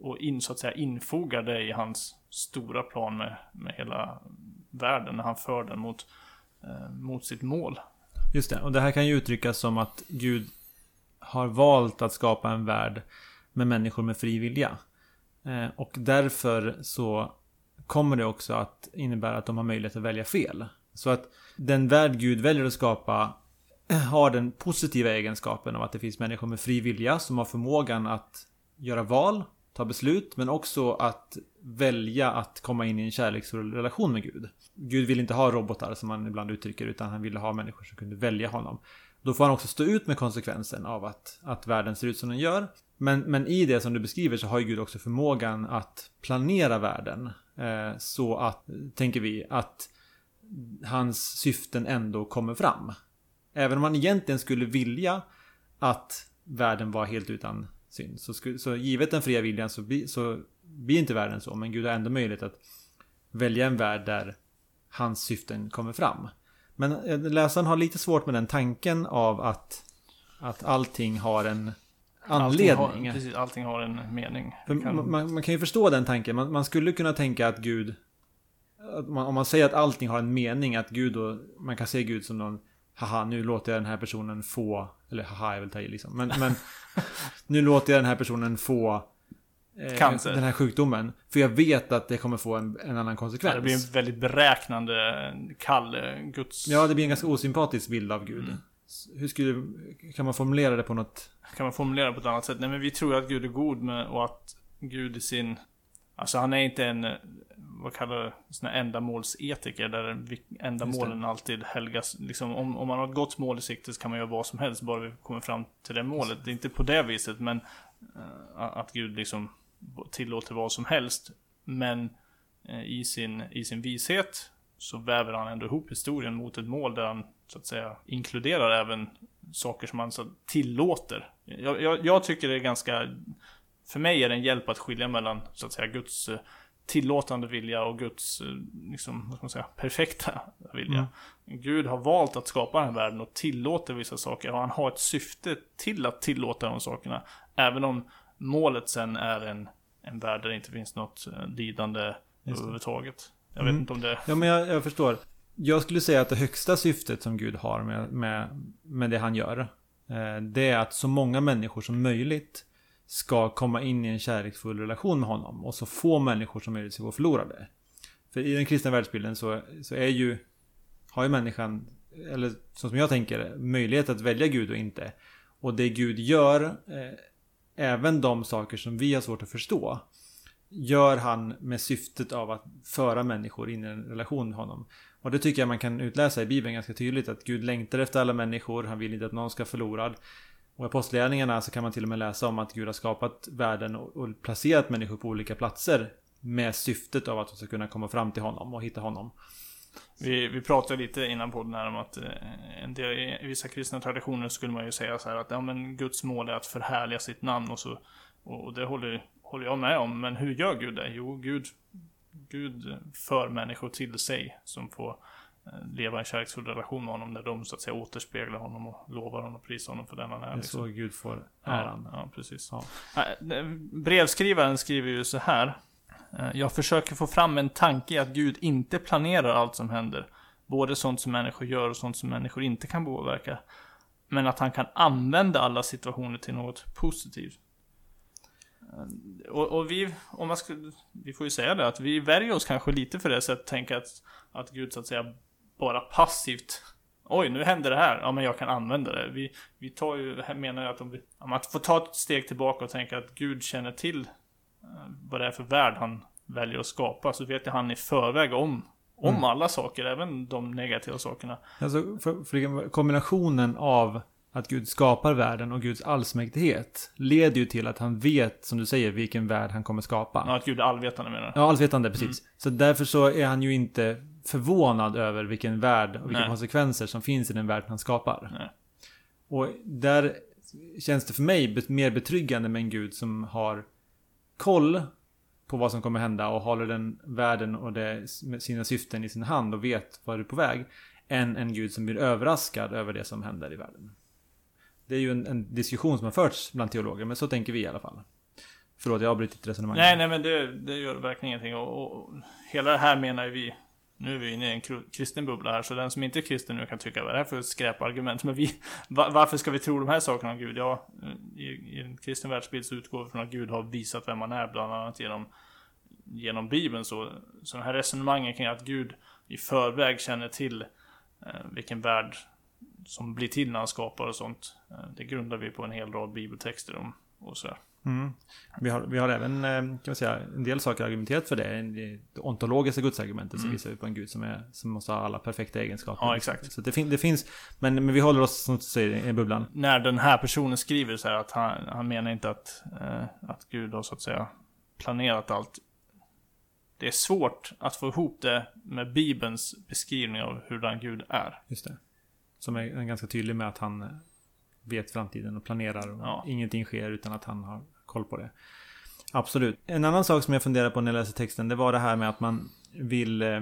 Och in, så att säga infogar det i hans stora plan med, med hela världen när han för den mot, eh, mot sitt mål. Just det, och det här kan ju uttryckas som att Gud har valt att skapa en värld med människor med fri vilja. Eh, och därför så kommer det också att innebära att de har möjlighet att välja fel. Så att den värld Gud väljer att skapa eh, har den positiva egenskapen av att det finns människor med fri vilja som har förmågan att göra val, ta beslut, men också att välja att komma in i en kärleksfull relation med Gud. Gud vill inte ha robotar som man ibland uttrycker, utan han ville ha människor som kunde välja honom. Då får han också stå ut med konsekvensen av att, att världen ser ut som den gör. Men, men i det som du beskriver så har ju Gud också förmågan att planera världen. Eh, så att, tänker vi, att hans syften ändå kommer fram. Även om man egentligen skulle vilja att världen var helt utan synd. Så, skulle, så givet den fria viljan så, så blir inte världen så. Men Gud har ändå möjlighet att välja en värld där hans syften kommer fram. Men eh, läsaren har lite svårt med den tanken av att, att allting har en... anledning. Allting har, precis, allting har en mening. Kan... Man, man, kan ju förstå den tanken. Man, man, skulle kunna tänka att Gud... Att man, om man säger att allting har en mening, att Gud då... Man kan se Gud som någon... Haha, nu låter jag den här personen få... Eller haha, jag vill ta i liksom. Men, men nu låter jag den här personen få... Eh, Cancer. Den här sjukdomen. För jag vet att det kommer få en, en annan konsekvens. Ja, det blir en väldigt beräknande, kall eh, Guds... Ja, det blir en ganska osympatisk bild av Gud. Mm. Hur skulle... Kan man formulera det på något... Kan man formulera det på ett annat sätt? Nej men vi tror att Gud är god med, och att Gud i sin... Alltså han är inte en, vad kallar det, sån här ändamålsetiker där ändamålen alltid helgas. Liksom, om, om man har ett gott mål i sikte så kan man göra vad som helst bara vi kommer fram till det målet. Det är inte på det viset men uh, att Gud liksom tillåter vad som helst. Men uh, i, sin, i sin vishet så väver han ändå ihop historien mot ett mål där han så att säga inkluderar även saker som han så tillåter. Jag, jag, jag, tycker det är ganska, för mig är det en hjälp att skilja mellan så att säga Guds eh, tillåtande vilja och Guds eh, liksom, vad ska man säga, perfekta vilja. Mm. Gud har valt att skapa den här världen och tillåter vissa saker och han har ett syfte till att tillåta de sakerna. Även om målet sen är en, en värld där det inte finns något eh, lidande överhuvudtaget. Jag vet mm. inte om det... Ja men jag, jag förstår. Jag skulle säga att det högsta syftet som Gud har med, med, med det han gör. Eh, det är att så många människor som möjligt ska komma in i en kärleksfull relation med honom. Och så få människor som möjligt ska gå förlorade. För i den kristna världsbilden så, så är ju... Har ju människan, eller så som jag tänker möjlighet att välja Gud och inte. Och det Gud gör, eh, även de saker som vi har svårt att förstå gör han med syftet av att föra människor in i en relation med honom. Och det tycker jag man kan utläsa i Bibeln ganska tydligt att Gud längtar efter alla människor, han vill inte att någon ska förlorad. Och i Apostlagärningarna så kan man till och med läsa om att Gud har skapat världen och placerat människor på olika platser med syftet av att de ska kunna komma fram till honom och hitta honom. Vi, vi pratade lite innan podden här om att eh, en del, i vissa kristna traditioner skulle man ju säga så här att ja, men Guds mål är att förhärliga sitt namn och så. Och det håller, håller jag med om. Men hur gör Gud det? Jo, Gud Gud för människor till sig som får eh, leva i en kärleksfull relation med honom där de så att säga återspeglar honom och lovar honom och prisar honom för den han är. Det är liksom. så Gud får äran. Ja, ja precis. Ja. Brevskrivaren skriver ju så här. Eh, jag försöker få fram en tanke att Gud inte planerar allt som händer. Både sånt som människor gör och sånt som människor inte kan påverka. Men att han kan använda alla situationer till något positivt. Eh, och, och, vi, om man skulle, vi får ju säga det, att vi värjer oss kanske lite för det sättet att tänka att, att Gud så att säga bara passivt Oj, nu händer det här. Ja, men jag kan använda det. Vi, vi tar ju, menar jag att om vi, om man får ta ett steg tillbaka och tänka att Gud känner till vad det är för värld han väljer att skapa. Så vet ju han i förväg om, om mm. alla saker, även de negativa sakerna. Alltså, för, för kombinationen av att Gud skapar världen och Guds allsmäktighet leder ju till att han vet, som du säger, vilken värld han kommer skapa. Ja, att Gud är allvetande menar du? Ja, allvetande, precis. Mm. Så därför så är han ju inte förvånad över vilken värld och vilka Nej. konsekvenser som finns i den värld han skapar. Nej. Och där känns det för mig mer betryggande med en Gud som har koll på vad som kommer hända och håller den världen och det, sina syften i sin hand och vet vad du är på väg. Än en Gud som blir överraskad över det som händer i världen. Det är ju en, en, diskussion som har förts bland teologer, men så tänker vi i alla fall. Förlåt, jag har brutit resonemanget. Nej, nej men det, det gör verkligen ingenting. Och, och, hela det här menar ju vi nu är vi inne i en kristen bubbla här, så den som inte är kristen nu kan tycka vad är det här för skräpargument? Men vi, varför ska vi tro de här sakerna om Gud? Ja, eh, i, i en kristen världsbild så utgår vi från att Gud har visat vem man är, bland annat genom, genom Bibeln. Så, så den här resonemangen kring att Gud i förväg känner till eh, vilken värld som blir till när han skapar och sånt. Eh, det grundar vi på en hel rad bibeltexter om och så. Mm. Vi, har, vi har även eh, kan man säga, en del saker argumenterat för det. Det ontologiska gudsargumentet mm. som visar på en gud som, är, som måste ha alla perfekta egenskaper. Ja, exakt. Så det, fin det finns, men, men vi håller oss som du säger i bubblan. När den här personen skriver så här att han, han menar inte att, eh, att Gud har så att säga planerat allt. Det är svårt att få ihop det med Bibelns beskrivning av hur den Gud är. Just det. Som är ganska tydlig med att han vet framtiden och planerar. Och ja. Ingenting sker utan att han har koll på det. Absolut. En annan sak som jag funderar på när jag läser texten, det var det här med att man vill... Eh,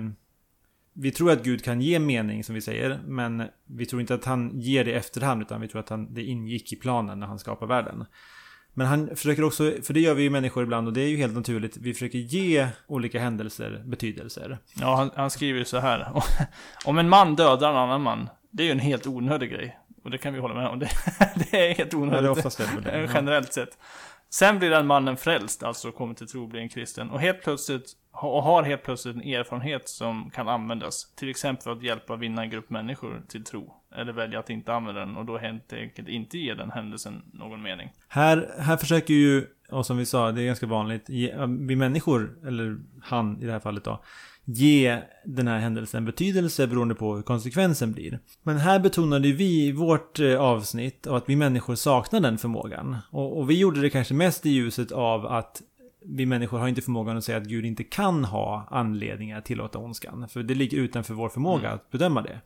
vi tror att Gud kan ge mening, som vi säger, men vi tror inte att han ger det i efterhand, utan vi tror att han, det ingick i planen när han skapar världen. Men han försöker också, för det gör vi ju människor ibland och det är ju helt naturligt, vi försöker ge olika händelser betydelser. Ja, han, han skriver ju så här. Om en man dödar en annan man, det är ju en helt onödig grej. Och det kan vi hålla med om. Det, det är helt Ja, onödigt. det är oftast det. Ja. Generellt sett. Sen blir den mannen frälst, alltså kommer till tro, och blir en kristen. Och helt plötsligt, och har helt plötsligt en erfarenhet som kan användas. Till exempel för att hjälpa vinna en grupp människor till tro. Eller välja att inte använda den och då helt enkelt inte ge den händelsen någon mening. Här, här försöker ju, och som vi sa, det är ganska vanligt, vi människor, eller han i det här fallet då, ge den här händelsen betydelse beroende på hur konsekvensen blir. Men här betonade vi i vårt eh, avsnitt att vi människor saknar den förmågan. Och, och vi gjorde det kanske mest i ljuset av att vi människor har inte förmågan att säga att Gud inte kan ha anledningar att tillåta ondskan. För det ligger utanför vår förmåga Mm. att bedöma det.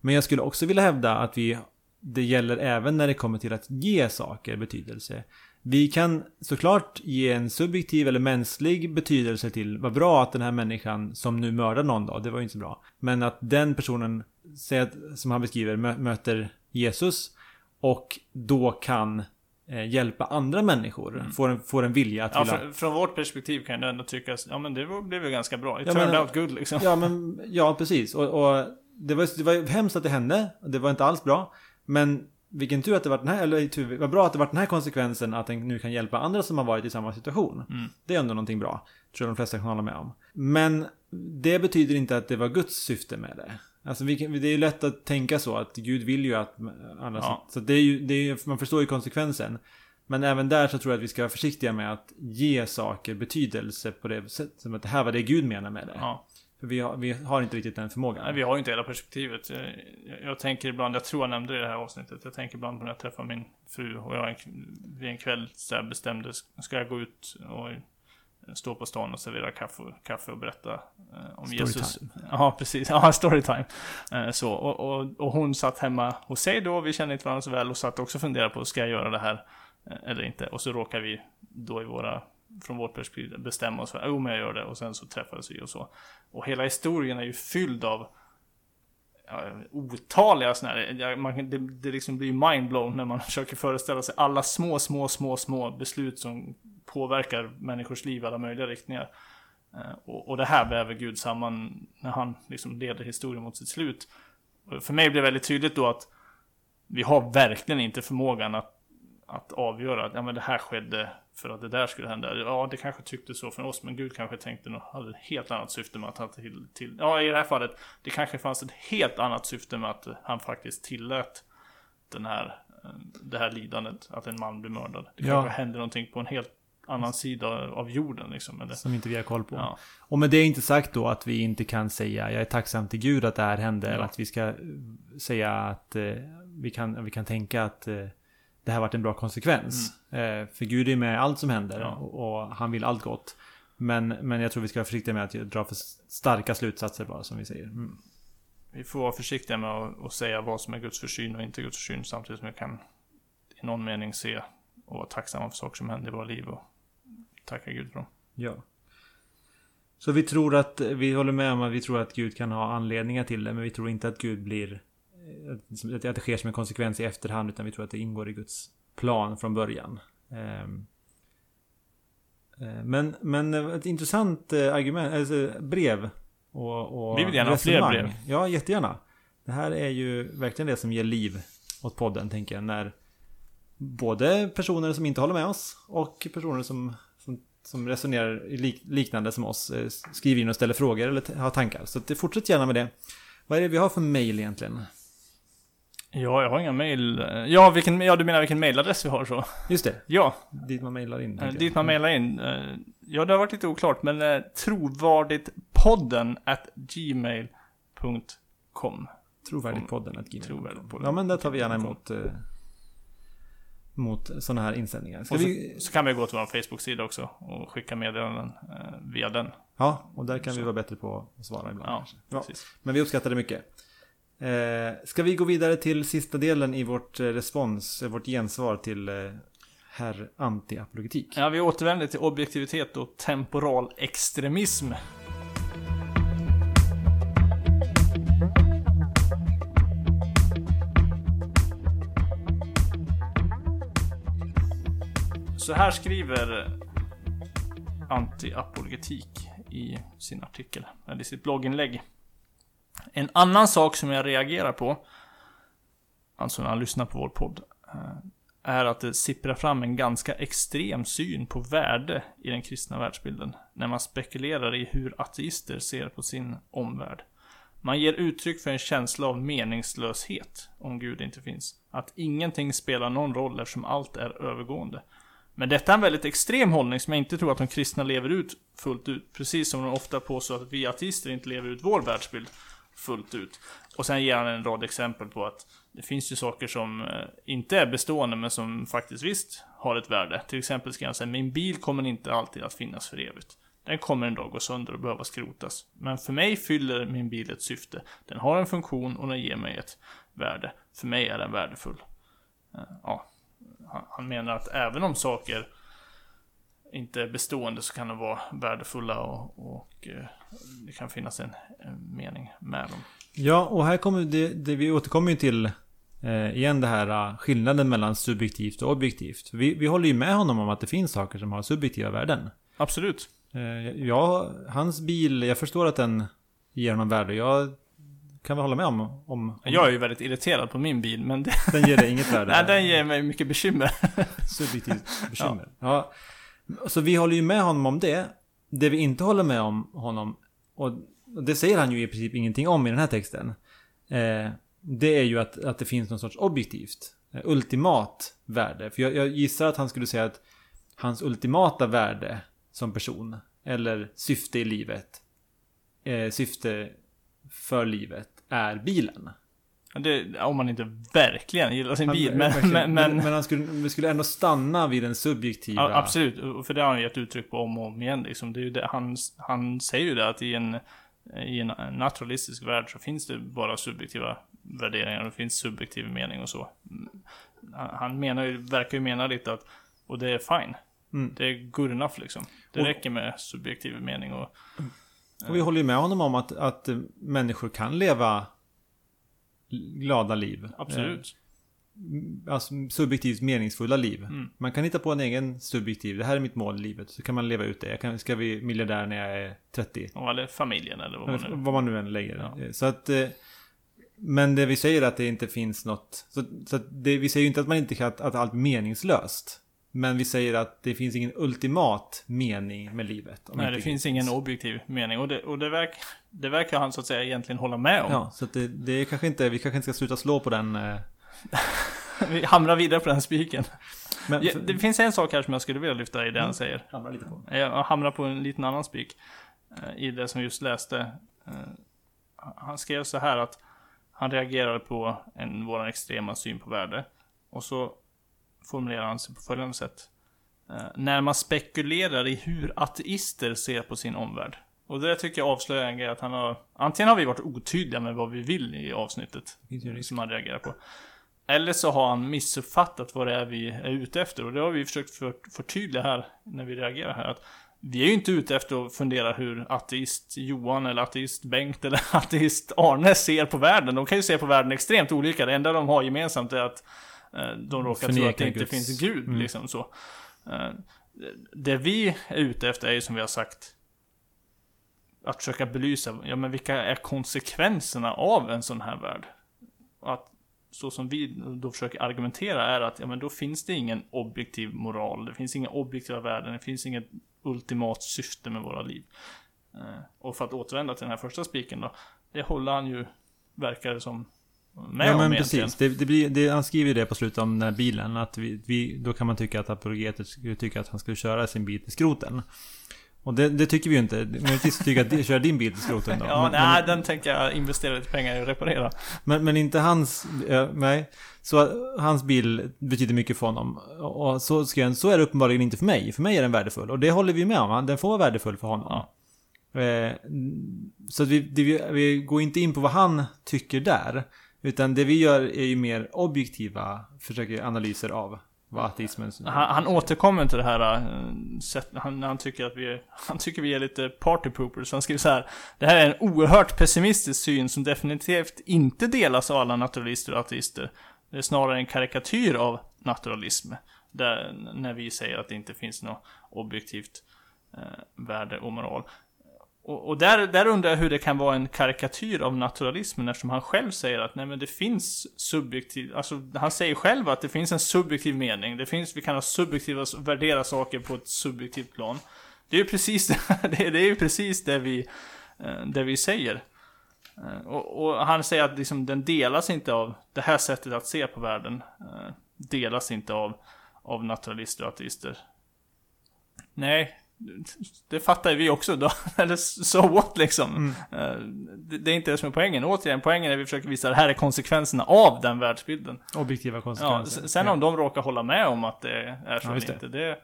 Men jag skulle också vilja hävda att vi det gäller även när det kommer till att ge saker betydelse. Vi kan såklart ge en subjektiv eller mänsklig betydelse till vad bra att den här människan som nu mördar någon då, det var ju inte så bra. Men att den personen, att, som han beskriver, mö- möter Jesus och då kan eh, hjälpa andra människor. Får, en, får en vilja att Ja, vilja... fr- från vårt perspektiv kan det ändå tyckas, ja men det blev ju ganska bra. It Ja, turned men- out good liksom. Ja, men ja, precis. Och, och det, var, det var hemskt att det hände. Det var inte alls bra. Men vilken tur att det var den här, eller tur, vad bra att det var den här konsekvensen att den nu kan hjälpa andra som har varit i samma situation. Mm. Det är ändå någonting bra. Tror jag de flesta kan hålla med om. Men det betyder inte att det var Guds syfte med det. Alltså vi det är ju lätt att tänka så att Gud vill ju att andra... Ja. Så det är ju, det är man förstår ju konsekvensen. Men även där så tror jag att vi ska vara försiktiga med att ge saker betydelse på det sättet. Som att det här var det Gud menar med det. Ja. För vi har, vi har inte riktigt den förmågan. Nej, vi har ju inte hela perspektivet. Jag, jag, jag tänker ibland, jag tror jag nämnde det i det här avsnittet, jag tänker ibland på när jag träffar min fru och jag en, vid en kväll så bestämde, ska jag gå ut och stå på stan och servera kaffe, kaffe och berätta eh, om Storytime. Jesus. Ja, precis. Ja, storytime. Eh, så, och, och, och hon satt hemma hos sig då, vi kände inte varandra så väl och satt också och funderade på, ska jag göra det här eh, eller inte? Och så råkar vi då i våra, från vårt perspektiv bestämma oss för, jo men jag gör det, och sen så träffades vi och så. Och hela historien är ju fylld av ja, otaliga sådana här, ja, man, det, det liksom blir mindblown när man försöker föreställa sig alla små, små, små, små beslut som påverkar människors liv i alla möjliga riktningar. Eh, och, och det här väver Gud samman när han liksom leder historien mot sitt slut. Och för mig blir det väldigt tydligt då att vi har verkligen inte förmågan att, att avgöra att ja, men det här skedde för att det där skulle hända. Ja, det kanske tyckte så för oss, men Gud kanske tänkte något, hade ett helt annat syfte med att han till, till... Ja, i det här fallet, det kanske fanns ett helt annat syfte med att han faktiskt tillät den här, eh, det här lidandet, att en man blev mördad. Det Ja. kanske hände någonting på en helt annan sida av jorden liksom. Eller, Som inte vi har koll på. ja. Och med det är inte sagt då att vi inte kan säga jag är tacksam till Gud att det här hände. Ja. Eller att vi ska säga att eh, vi, kan, vi kan tänka att eh, det här varit en bra konsekvens. Eh, för Gud är med allt som händer Ja. och, och han vill allt gott. Men, men jag tror vi ska vara försiktiga med att dra för starka slutsatser bara som vi säger. Mm. Vi får vara försiktiga med att, att säga vad som är Guds försyn och inte Guds försyn samtidigt som vi kan i någon mening se och vara tacksamma för saker som händer i våra liv och tacka Gud för dem. Ja. Så vi tror att, vi håller med om att vi tror att Gud kan ha anledningar till det, men vi tror inte att Gud blir, att det sker som en konsekvens i efterhand, utan vi tror att det ingår i Guds plan från början. Ehm. Eh, Men, men ett intressant eh, argument, alltså brev och, och Vi vill gärna ha fler brev. Ja, jättegärna. Det här är ju verkligen det som ger liv åt podden, tänker jag. När både personer som inte håller med oss och personer som, som, som resonerar liknande som oss eh, skriver in och ställer frågor eller har tankar. Så fortsätt gärna med det. Vad är det vi har för mail egentligen? Ja, jag har inga mail. Ja, vilken, ja du menar vilken mailadress vi har så? Just det, Ja, dit man mailar in. eh, dit man mailar in. Eh, Ja, det har varit lite oklart, men eh, trovarditpodden at gmail.com. Trovärdigpodden att gmail. Trovärdigpodden. Ja men där tar vi gärna emot eh, Mot sådana här insändningar. Så, vi... så kan vi gå till vår Facebook-sida också och skicka meddelanden eh, via den. Ja, och där kan vi Så. vara bättre på att svara ibland Ja. Ja, men vi uppskattar det mycket. Eh, ska vi gå vidare till sista delen i vårt eh, respons, eh, vårt gensvar till eh, herr Antiapologetik? Ja, vi återvänder till objektivitet och temporal extremism. Så här skriver Antiapologetik i sin artikel, eller i sitt blogginlägg. En annan sak som jag reagerar på, alltså när jag lyssnar på vår podd, eh, är att det sipprar fram en ganska extrem syn på värde i den kristna världsbilden. När man spekulerar i hur ateister ser på sin omvärld. Man ger uttryck för en känsla av meningslöshet om Gud inte finns. Att ingenting spelar någon roll eftersom allt är övergående. Men detta är en väldigt extrem hållning som jag inte tror att de kristna lever ut fullt ut. Precis som de ofta påstår att vi ateister inte lever ut vår världsbild fullt ut. Och sen ger han en rad exempel på att det finns ju saker som eh, inte är bestående men som faktiskt visst har ett värde. Till exempel ska jag säga min bil kommer inte alltid att finnas för evigt. Den kommer en dag gå sönder och behöva skrotas. Men för mig fyller min bil ett syfte. Den har en funktion och den ger mig ett värde. För mig är den värdefull. Eh, ja, han menar att även om saker inte är bestående så kan de vara värdefulla och, och eh, det kan finnas en, en, mening med dem. Ja, och här kommer det, det vi återkommer ju till eh, igen det här uh, skillnaden mellan subjektivt och objektivt. Vi, vi håller ju med honom om att det finns saker som har subjektiva värden. Absolut. Eh, ja, hans bil, jag förstår att den ger honom värde. Jag kan vi hålla med om, om, om... Jag är ju väldigt irriterad på min bil, men... Det... Den ger dig inget värde? Nej, den ger mig mycket bekymmer. Subjektivt bekymmer. Ja. ja. Så vi håller ju med honom om det. Det vi inte håller med om honom, och det säger han ju i princip ingenting om i den här texten. Eh, det är ju att, att det finns någon sorts objektivt, eh, ultimat värde. För jag, jag gissar att han skulle säga att hans ultimata värde som person, eller syfte i livet, eh, syfte för livet är bilen. Det, om man inte verkligen gillar sin han, bil. Men, men, men, men, han skulle, skulle ändå stanna vid den subjektiva... Ja, absolut, för det har han gett uttryck på om och om igen. Liksom. Det är det, han, han säger ju det att i en, i en naturalistisk värld så finns det bara subjektiva värderingar. Det finns subjektiv mening och så. Han menar ju, verkar ju mena lite att, och det är fine. Mm. Det är good enough liksom. Det och, räcker med subjektiv mening och... Och vi håller ju med honom om att, att människor kan leva glada liv. Absolut. Eh, alltså subjektivt meningsfulla liv. Mm. Man kan hitta på en egen subjektiv, det här är mitt mål i livet. Så kan man leva ut det. Jag kan, ska bli miljardär när jag är 30. Eller familjen eller vad man nu... Vad man nu än lägger. Ja. Eh, så att... Eh, men det vi säger är att det inte finns något... Så, så det, vi säger ju inte att man inte kan, att allt är meningslöst. Men vi säger att det finns ingen ultimat mening med livet. Nej, det finns, ingen objektiv mening. Och, det, och det, verk, det verkar han så att säga egentligen hålla med om. Ja, så det, det är kanske inte, vi kanske inte ska sluta slå på den. Eh... vi hamrar vidare på den spiken. Men, för... Det finns en sak här som jag skulle vilja lyfta i det han mm. säger. Hamra lite på. Jag hamrar på en liten annan spik. Eh, I det som just läste. Eh, han skrev så här att han reagerade på en, vår extrema syn på värde. Och så formulerar han sig på följande sätt. Eh, när man spekulerar i hur ateister ser på sin omvärld. Och det tycker jag avslöjar en grej att han har... Antingen har vi varit otydliga med vad vi vill i avsnittet. Som han reagerar på. Eller så har han missuppfattat vad det är vi är ute efter. Och det har vi försökt för, förtydliga här när vi reagerar här. Att vi är ju inte ute efter att fundera hur ateist Johan eller ateist Bengt eller ateist Arne ser på världen. De kan ju se på världen extremt olika. Det enda de har gemensamt är att de råkar tro att det inte Guds. finns Gud, mm. liksom så. Eh, det vi är ute efter är ju som vi har sagt att försöka belysa, ja men vilka är konsekvenserna av en sån här värld? Att så som vi då försöker argumentera är att ja men då finns det ingen objektiv moral, det finns inga objektiva värden, det finns inget ultimat syfte med våra liv. Eh, och för att återvända till den här första spiken då, det håller han ju, verkar det som, med ja, men precis. Det, det blir, det, han skriver ju det på slutet om den här bilen. Att vi, vi, då kan man tycka att apologetet skulle tycka att han skulle köra sin bil till skroten. Och det, det tycker vi ju inte. Möjligtvis tycker att köra din bil till skroten då. ja, men, nej, den tänker jag investera lite pengar i att reparera. Men, men inte hans, äh, nej. Så hans bil betyder mycket för honom. Och så, jag, så är det uppenbarligen inte för mig. För mig är den värdefull. Och det håller vi med om. Den får vara värdefull för honom. Ja. Eh, så vi, vi, vi går inte in på vad han tycker där. Utan det vi gör är ju mer objektiva försöker analyser av vad ateismen... Han, han återkommer till det här sätt, han, han, tycker att vi Han tycker vi är lite party poopers. Han skriver så här. Det här är en oerhört pessimistisk syn som definitivt inte delas av alla naturalister och ateister. Det är snarare en karikatyr av naturalism. Där, när vi säger att det inte finns något objektivt eh, värde och moral. Och, och, där, där undrar jag hur det kan vara en karikatyr av naturalismen eftersom han själv säger att nej men det finns subjektiv, alltså han säger själv att det finns en subjektiv mening. Det finns, vi kan ha subjektiva, värdera saker på ett subjektivt plan. Det är ju precis det, det är ju precis det vi, eh, det vi säger. Eh, och, och, han säger att liksom, den delas inte av det här sättet att se på världen. Eh, delas inte av, av naturalister och ateister. Nej, det fattar vi också då. Eller so what liksom. Mm. Eh, det, är inte det som är poängen. Återigen, poängen är att vi försöker visa att det här är konsekvenserna av den världsbilden. Objektiva konsekvenser. Ja, sen om de råkar hålla med om att det är så ja, eller inte, det...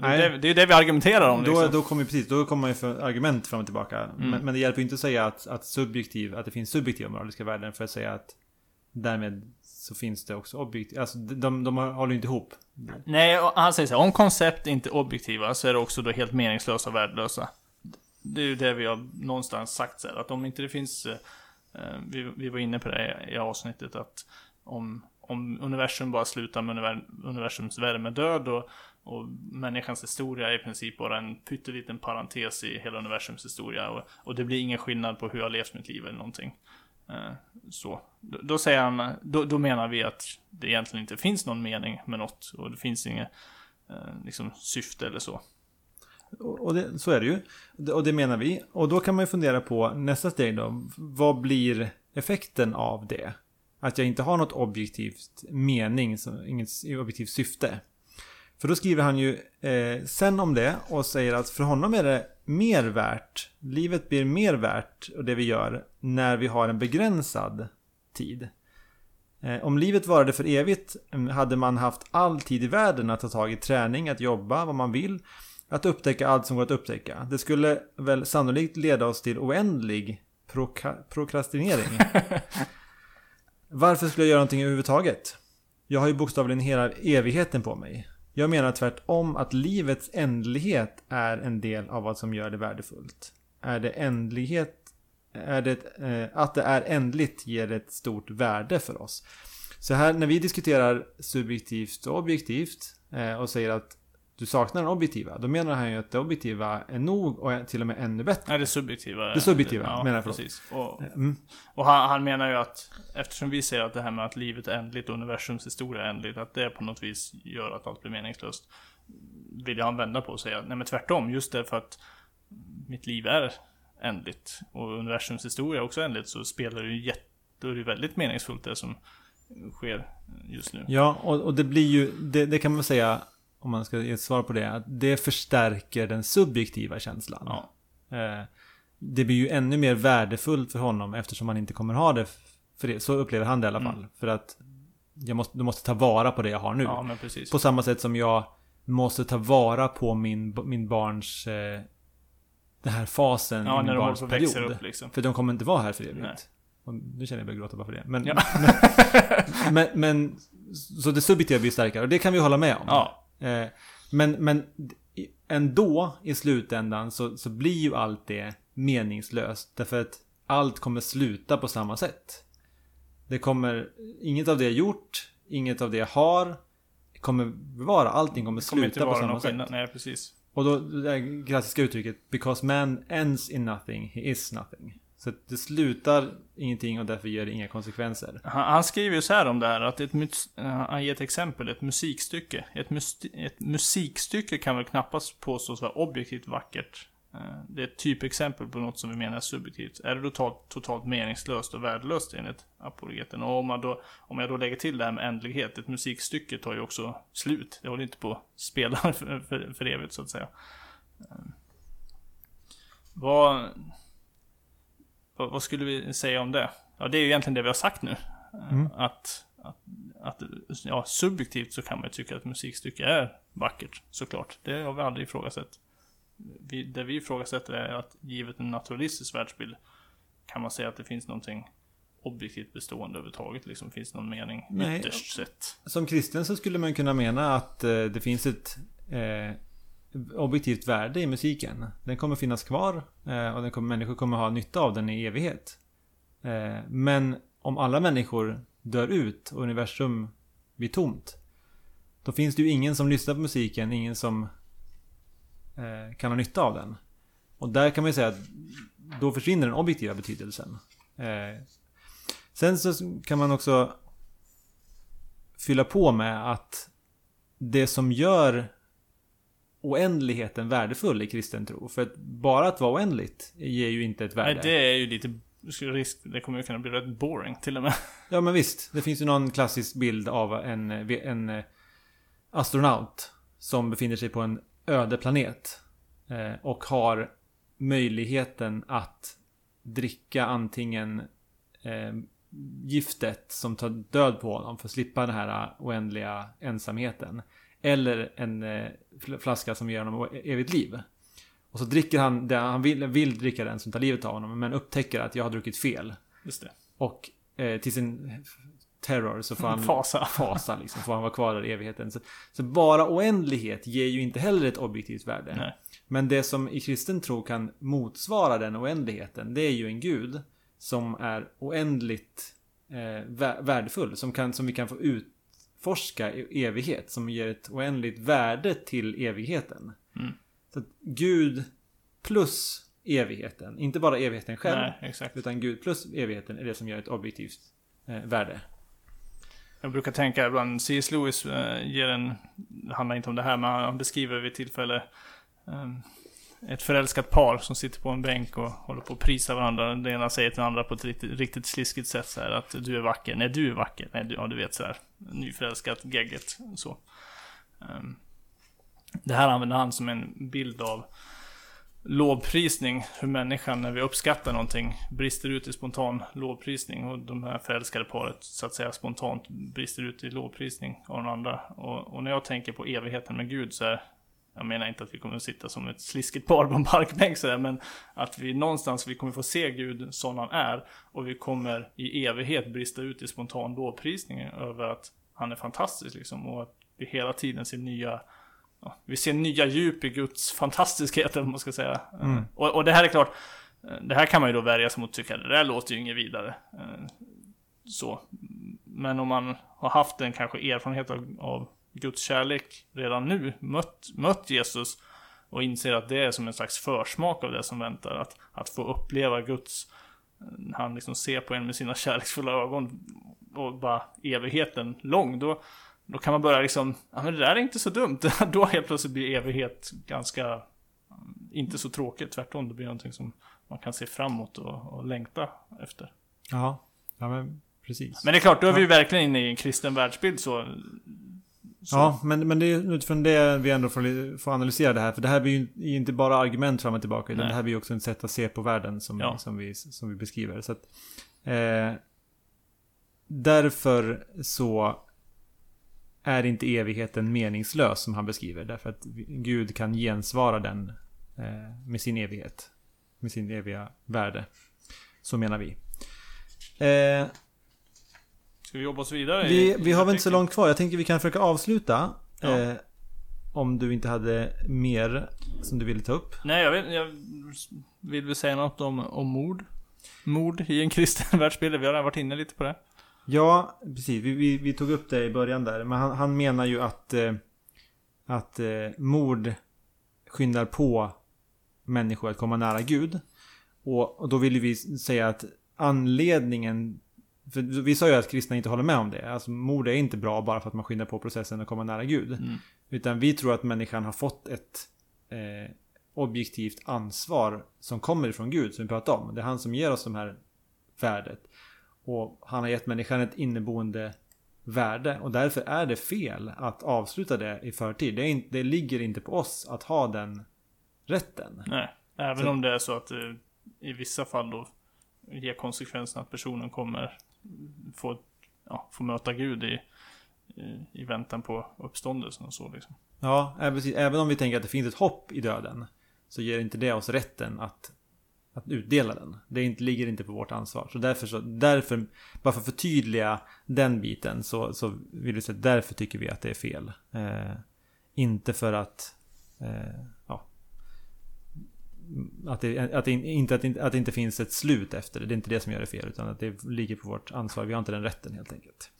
Det, är det, det är det vi argumenterar om. Liksom. Då, då kommer precis, då kommer man ju för argument fram och tillbaka. Mm. Men, men, det hjälper inte att säga att, att, subjektiv, att det finns subjektiva moraliska värden för att säga att därmed så finns det också objektiva. Alltså de, de, de håller inte ihop. Nej, han säger så här, om koncept är inte objektiva så är det också då helt meningslösa och värdelösa. Det är ju det vi har någonstans sagt så här, att om inte det finns, eh, eh, vi, vi var inne på det i, i avsnittet, att om, om universum bara slutar med universums värmedöd och, och människans historia är i princip bara en pytteliten parentes i hela universums historia och, och det blir ingen skillnad på hur jag har levt mitt liv eller någonting. Eh, så. Då, då, säger han, då, då, menar vi att det egentligen inte finns någon mening med något och det finns inget eh, liksom, syfte eller så. Och det, så är det ju. Och det menar vi. Och då kan man ju fundera på nästa steg då. Vad blir effekten av det? Att jag inte har något objektivt mening, inget objektivt syfte. För då skriver han ju eh, sen om det och säger att för honom är det mer värt, livet blir mer värt och det vi gör när vi har en begränsad tid. Eh, om livet varade för evigt mm, hade man haft all tid i världen att ta tag i träning, att jobba, vad man vill. Att upptäcka allt som går att upptäcka. Det skulle väl sannolikt leda oss till oändlig proka- prokrastinering. Varför skulle jag göra någonting överhuvudtaget? Jag har ju bokstavligen hela evigheten på mig. Jag menar tvärtom att livets ändlighet är en del av vad som gör det värdefullt. Är det ändlighet, är det, eh, att det är ändligt ger ett stort värde för oss. Så här när vi diskuterar subjektivt och objektivt eh, och säger att du saknar den objektiva. Då menar han ju att det objektiva är nog och till och med ännu bättre. Nej, det subjektiva. Det subjektiva ja, menar jag precis. Och, mm. och han, han, menar ju att eftersom vi säger att det här med att livet är ändligt och universums historia är ändligt, att det på något vis gör att allt blir meningslöst. Vill jag han vända på och säga, nej men tvärtom, just därför att mitt liv är ändligt och universums historia är också ändligt så spelar det ju jätte, då är det väldigt meningsfullt det som sker just nu. Ja, och, och det blir ju, det, det kan man säga om man ska ge ett svar på det, att det förstärker den subjektiva känslan. Ja. Eh, det blir ju ännu mer värdefullt för honom eftersom han inte kommer ha det för det. Så upplever han det i alla fall. Mm. För att jag måste, du måste ta vara på det jag har nu. Ja, på samma sätt som jag måste ta vara på min, min barns... Eh, den här fasen ja, i min barns period. Upp, liksom. För de kommer inte vara här för evigt. Nu känner jag börjar gråta bara för det. Men, ja. men, men, men, så det subjektiva blir starkare. Och det kan vi hålla med om. Ja. Eh, men, men ändå i slutändan så, så blir ju allt det meningslöst. Därför att allt kommer sluta på samma sätt. Det kommer, inget av det är gjort, inget av det har, kommer vara, allting kommer, kommer sluta på samma sätt. Nej, precis. Och då det klassiska uttrycket 'Because man ends in nothing, he is nothing' Så det slutar ingenting och därför ger det inga konsekvenser. Han, han skriver ju så här om det här, att ett, eh, han ger ett exempel, ett musikstycke. Ett, ett musikstycke kan väl knappast påstås vara objektivt vackert. Eh, det är ett typexempel på något som vi menar är subjektivt. Är det totalt, totalt meningslöst och värdelöst enligt apologeten? Och om, man då, om jag då lägger till det här med ändlighet, ett musikstycke tar ju också slut. Det håller inte på att spela för, för, för evigt så att säga. Eh, vad vad, vad, skulle vi säga om det? Ja, det är ju egentligen det vi har sagt nu. Mm. Att, att, att, ja, subjektivt så kan man ju tycka att musikstycke är vackert, såklart. Det har vi aldrig ifrågasatt. Vi, det vi ifrågasätter är att givet en naturalistisk världsbild kan man säga att det finns någonting objektivt bestående överhuvudtaget. Liksom, finns det någon mening Nej, ytterst sett? Som kristen så skulle man kunna mena att eh, det finns ett eh, objektivt värde i musiken. Den kommer finnas kvar eh, och den kommer, människor kommer ha nytta av den i evighet. Eh, men om alla människor dör ut och universum blir tomt. Då finns det ju ingen som lyssnar på musiken, ingen som kan ha nytta av den. Och där kan man ju säga att då försvinner den objektiva betydelsen. Eh, sen så kan man också fylla på med att det som gör oändligheten värdefull i kristen tro. För att bara att vara oändligt ger ju inte ett värde. Nej, det är ju lite risk. Det kommer ju kunna bli rätt boring till och med. Ja men visst. Det finns ju någon klassisk bild av en, en eh, astronaut som befinner sig på en öde planet. Eh, och har möjligheten att dricka antingen eh, giftet som tar död på honom för att slippa den här oändliga ensamheten. Eller en eh, flaska som ger honom evigt liv. Och så dricker han det, han vill, vill dricka den som tar livet av honom men upptäcker att jag har druckit fel. Just det. Och eh, till sin terror så får han... Fasa. Fasa liksom. Får han vara kvar där i evigheten. Så, så, bara oändlighet ger ju inte heller ett objektivt värde. Nej. Men det som i kristen tro kan motsvara den oändligheten. Det är ju en gud. Som är oändligt eh, värdefull. Som, kan, som vi kan få utforska i evighet. Som ger ett oändligt värde till evigheten. Mm. Så att Gud plus evigheten. Inte bara evigheten själv. Nej. Utan Gud plus evigheten är det som gör ett objektivt eh, värde. Jag brukar tänka ibland, C.S. Lewis eh, ger en, det handlar inte om det här, men han beskriver vid tillfälle ehm, ett förälskat par som sitter på en bänk och håller på att prisa varandra. Den ena säger till den andra på ett riktigt, riktigt sliskigt sätt så här att du är vacker. Nej, du är vacker. Nej, du, ja, du vet så här. Nyförälskat, gegget, så. Um, det här använder han som en bild av lovprisning. Hur människan, när vi uppskattar någonting, brister ut i spontan lovprisning. Och de här förälskade paret, så att säga, spontant brister ut i lovprisning av den andra. Och, och när jag tänker på evigheten med Gud så är jag menar inte att vi kommer att sitta som ett sliskigt par på en parkbänk sådär, men att vi någonstans, vi kommer få se Gud som han är. Och vi kommer i evighet brista ut i spontan lovprisning över att han är fantastisk liksom. Och att vi hela tiden ser nya vi ser nya djup i Guds fantastiskhet, om man ska säga. Mm. Och, och, det här är klart, det här kan man ju då värja sig mot och tycka, det där låter ju inget vidare. Eh, så. Men om man har haft en kanske erfarenhet av, av Guds kärlek redan nu, mött, mött Jesus och inser att det är som en slags försmak av det som väntar. Att, att få uppleva Guds, han liksom ser på en med sina kärleksfulla ögon och bara evigheten lång. Då, då kan man börja liksom, ja men det där är inte så dumt. då helt plötsligt blir evighet ganska, mm, inte så tråkigt. Tvärtom, det blir någonting som man kan se framåt och, och längta efter. Ja, ja men precis. Men det är klart, då är vi ju verkligen inne i en kristen världsbild så. så. Ja, men, men det är utifrån det vi ändå får, får analysera det här. För det här blir ju inte bara argument fram och tillbaka. Utan det här blir ju också ett sätt att se på världen som, ja. som, vi, som vi beskriver. Så att, eh, därför så är inte evigheten meningslös som han beskriver. Därför att Gud kan gensvara den eh, med sin evighet. Med sin eviga värde. Så menar vi. Eh, Ska vi jobba oss vidare? Vi, vi har väl inte så långt kvar. Jag tänker vi kan försöka avsluta. Ja. Eh, om du inte hade mer som du ville ta upp. Nej, jag vill, jag vill väl säga något om, om mord. Mord i en kristen världsbild. Vi har redan varit inne lite på det. Ja, precis. Vi, vi, vi, tog upp det i början där. Men han, han menar ju att, eh, att eh, mord skyndar på människor att komma nära Gud. Och, och då vill vi säga att anledningen... För vi sa ju att kristna inte håller med om det. Alltså mord är inte bra bara för att man skyndar på processen att komma nära Gud. Mm. Utan vi tror att människan har fått ett eh, objektivt ansvar som kommer ifrån Gud, som vi pratade om. Det är han som ger oss de här värdet. Och han har gett människan ett inneboende värde. Och därför är det fel att avsluta det i förtid. Det, inte, det ligger inte på oss att ha den rätten. Nej, även Så- om det är så att det i vissa fall då ger konsekvensen att personen kommer få, ja, få möta Gud i, i, i väntan på uppståndelsen och så liksom. Ja, även, även om vi tänker att det finns ett hopp i döden. Så ger inte det oss rätten att, att utdela den. Det inte, ligger inte på vårt ansvar. Så därför, så, därför bara för att förtydliga den biten så, så vill vi säga att därför tycker vi att det är fel. Eh, inte för att... Eh, ja, att det, att det, inte, att, det, att det inte finns ett slut efter det. Det är inte det som gör det fel. Utan att det ligger på vårt ansvar. Vi har inte den rätten helt enkelt.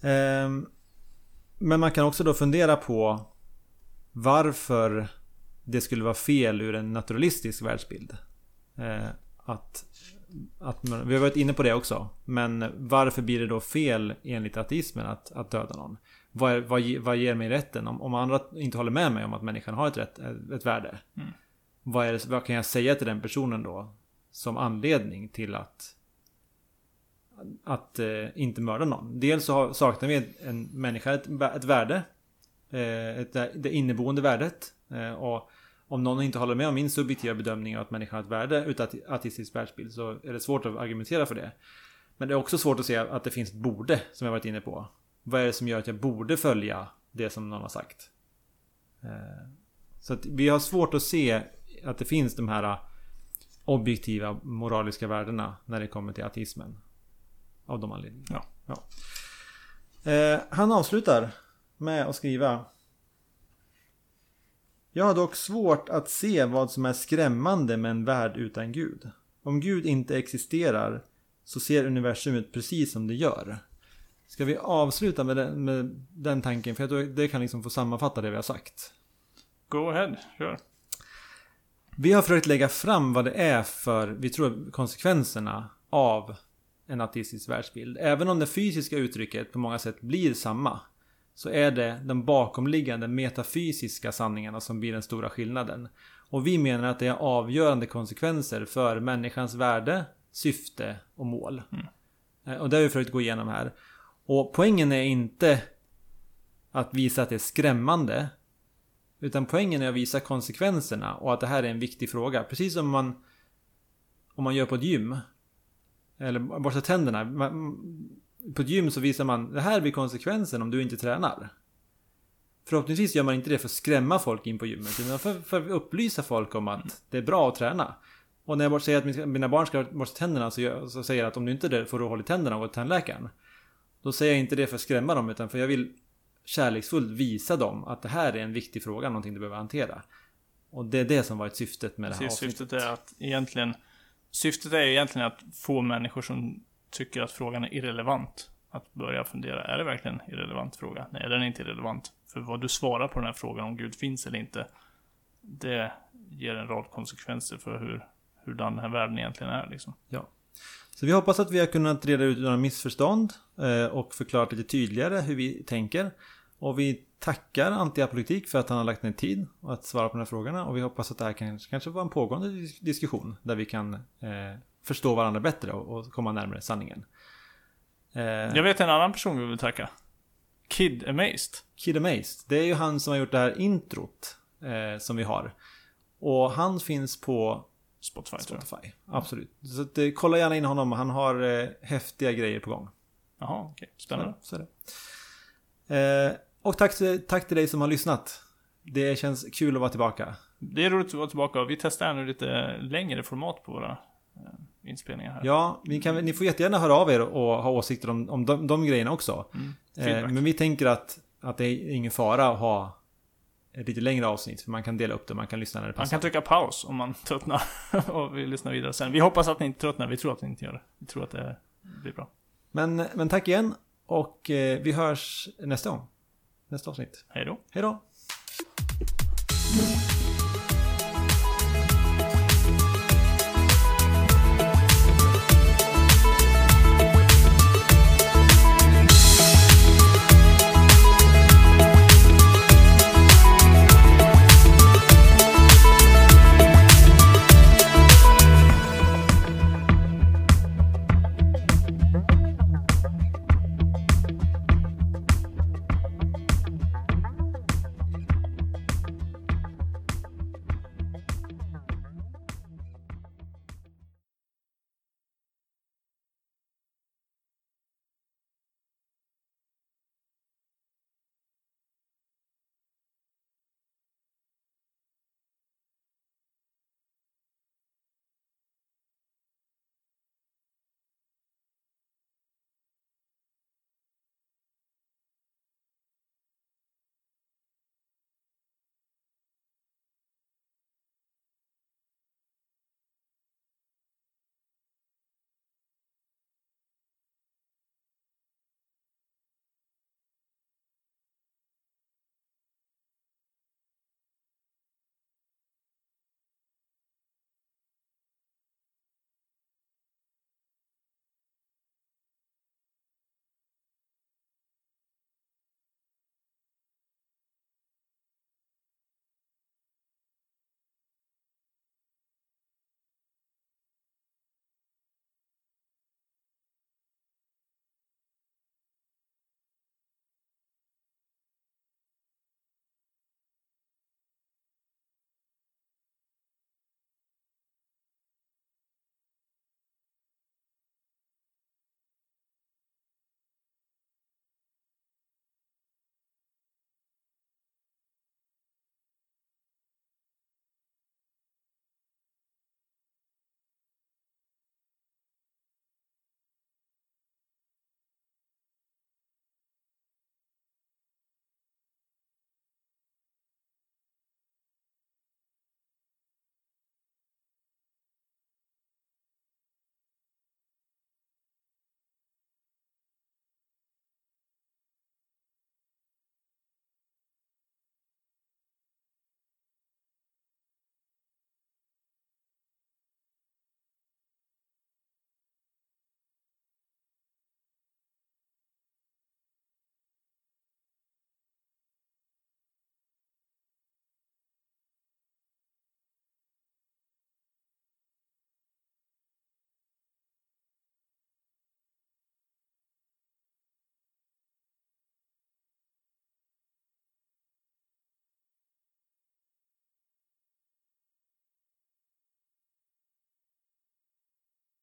Eh, Men man kan också då fundera på varför det skulle vara fel ur en naturalistisk världsbild. Eh, att, att vi har varit inne på det också. Men varför blir det då fel enligt ateismen att, att döda någon? Vad, vad, vad ger mig rätten? Om, om andra inte håller med mig om att människan har ett, rätt, ett värde. Mm. Vad, är vad kan jag säga till den personen då? Som anledning till att att eh, inte mörda någon. Dels så har, saknar vi en människa ett, ett värde. Eh, ett, det inneboende värdet. Eh, och om någon inte håller med om min subjektiva bedömning av att människan har ett värde utan ateistisk världsbild så är det svårt att argumentera för det. Men det är också svårt att se att det finns ett borde som jag varit inne på. Vad är det som gör att jag borde följa det som någon har sagt? Eh, så att vi har svårt att se att det finns de här objektiva moraliska värdena när det kommer till ateismen. Av de anledningarna. Ja. ja. Eh, han avslutar med att skriva Jag har dock svårt att se vad som är skrämmande med en värld utan Gud. Om Gud inte existerar så ser universum ut precis som det gör. Ska vi avsluta med den, med den tanken? För jag tror det kan liksom få sammanfatta det vi har sagt. Go ahead, kör. Vi har försökt lägga fram vad det är för, vi tror, konsekvenserna av en ateistisk världsbild. Även om det fysiska uttrycket på många sätt blir samma. Så är det de bakomliggande metafysiska sanningarna som blir den stora skillnaden. Och vi menar att det är avgörande konsekvenser för människans värde, syfte och mål. Mm. Eh, och det har vi försökt gå igenom här. Och poängen är inte att visa att det är skrämmande. Utan poängen är att visa konsekvenserna och att det här är en viktig fråga. Precis som man om man gör på ett gym. Eller borsta tänderna. På ett gym så visar man det här blir konsekvensen om du inte tränar. Förhoppningsvis gör man inte det för att skrämma folk in på gymmet. Utan för, för att upplysa folk om att det är bra att träna. Och när jag säger att mina barn ska borsta tänderna så, jag, så säger jag att om du inte det får du hålla i tänderna och gå till tandläkaren. Då säger jag inte det för att skrämma dem utan för jag vill kärleksfullt visa dem att det här är en viktig fråga, någonting du behöver hantera. Och det är det som varit syftet med det här Precis, avsnittet. Syftet är att egentligen Syftet är egentligen att få människor som tycker att frågan är irrelevant att börja fundera, är det verkligen en irrelevant fråga? Nej, den är inte irrelevant. För vad du svarar på den här frågan om Gud finns eller inte, det ger en rad konsekvenser för hur, hur den här världen egentligen är. Liksom. Ja. Så vi hoppas att vi har kunnat reda ut några missförstånd eh, och förklarat lite tydligare hur vi tänker. Och vi tackar Antiapologetik för att han har lagt ner tid och att svara på de här frågorna. Och vi hoppas att det här kan kanske vara en pågående diskussion där vi kan eh, förstå varandra bättre och, komma närmare sanningen. Eh, Jag vet en annan person vi vill tacka. Kid Amazed. Kid Amazed. Det är ju han som har gjort det här introt eh, som vi har. Och han finns på Spotify, Spotify. Absolut. Så att, eh, kolla gärna in honom. Han har eh, häftiga grejer på gång. Jaha, okej. Okay. Spännande. Så, så det. Eh, och tack, tack till dig som har lyssnat. Det känns kul att vara tillbaka. Det är roligt att vara tillbaka vi testar nu lite längre format på våra eh, inspelningar här. Ja, ni, kan, ni får jättegärna höra av er och ha åsikter om, om de, de grejerna också. Mm, eh, men vi tänker att, att det är ingen fara att ha ett lite längre avsnitt. För man kan dela upp det, man kan lyssna när det passar. Man kan trycka paus om man tröttnar och vill lyssna vidare sen. Vi hoppas att ni inte tröttnar, vi tror att ni inte gör det. Vi tror att det blir bra. Men, men tack igen och eh, vi hörs nästa gång nästa avsnitt. Hej då. Hej då.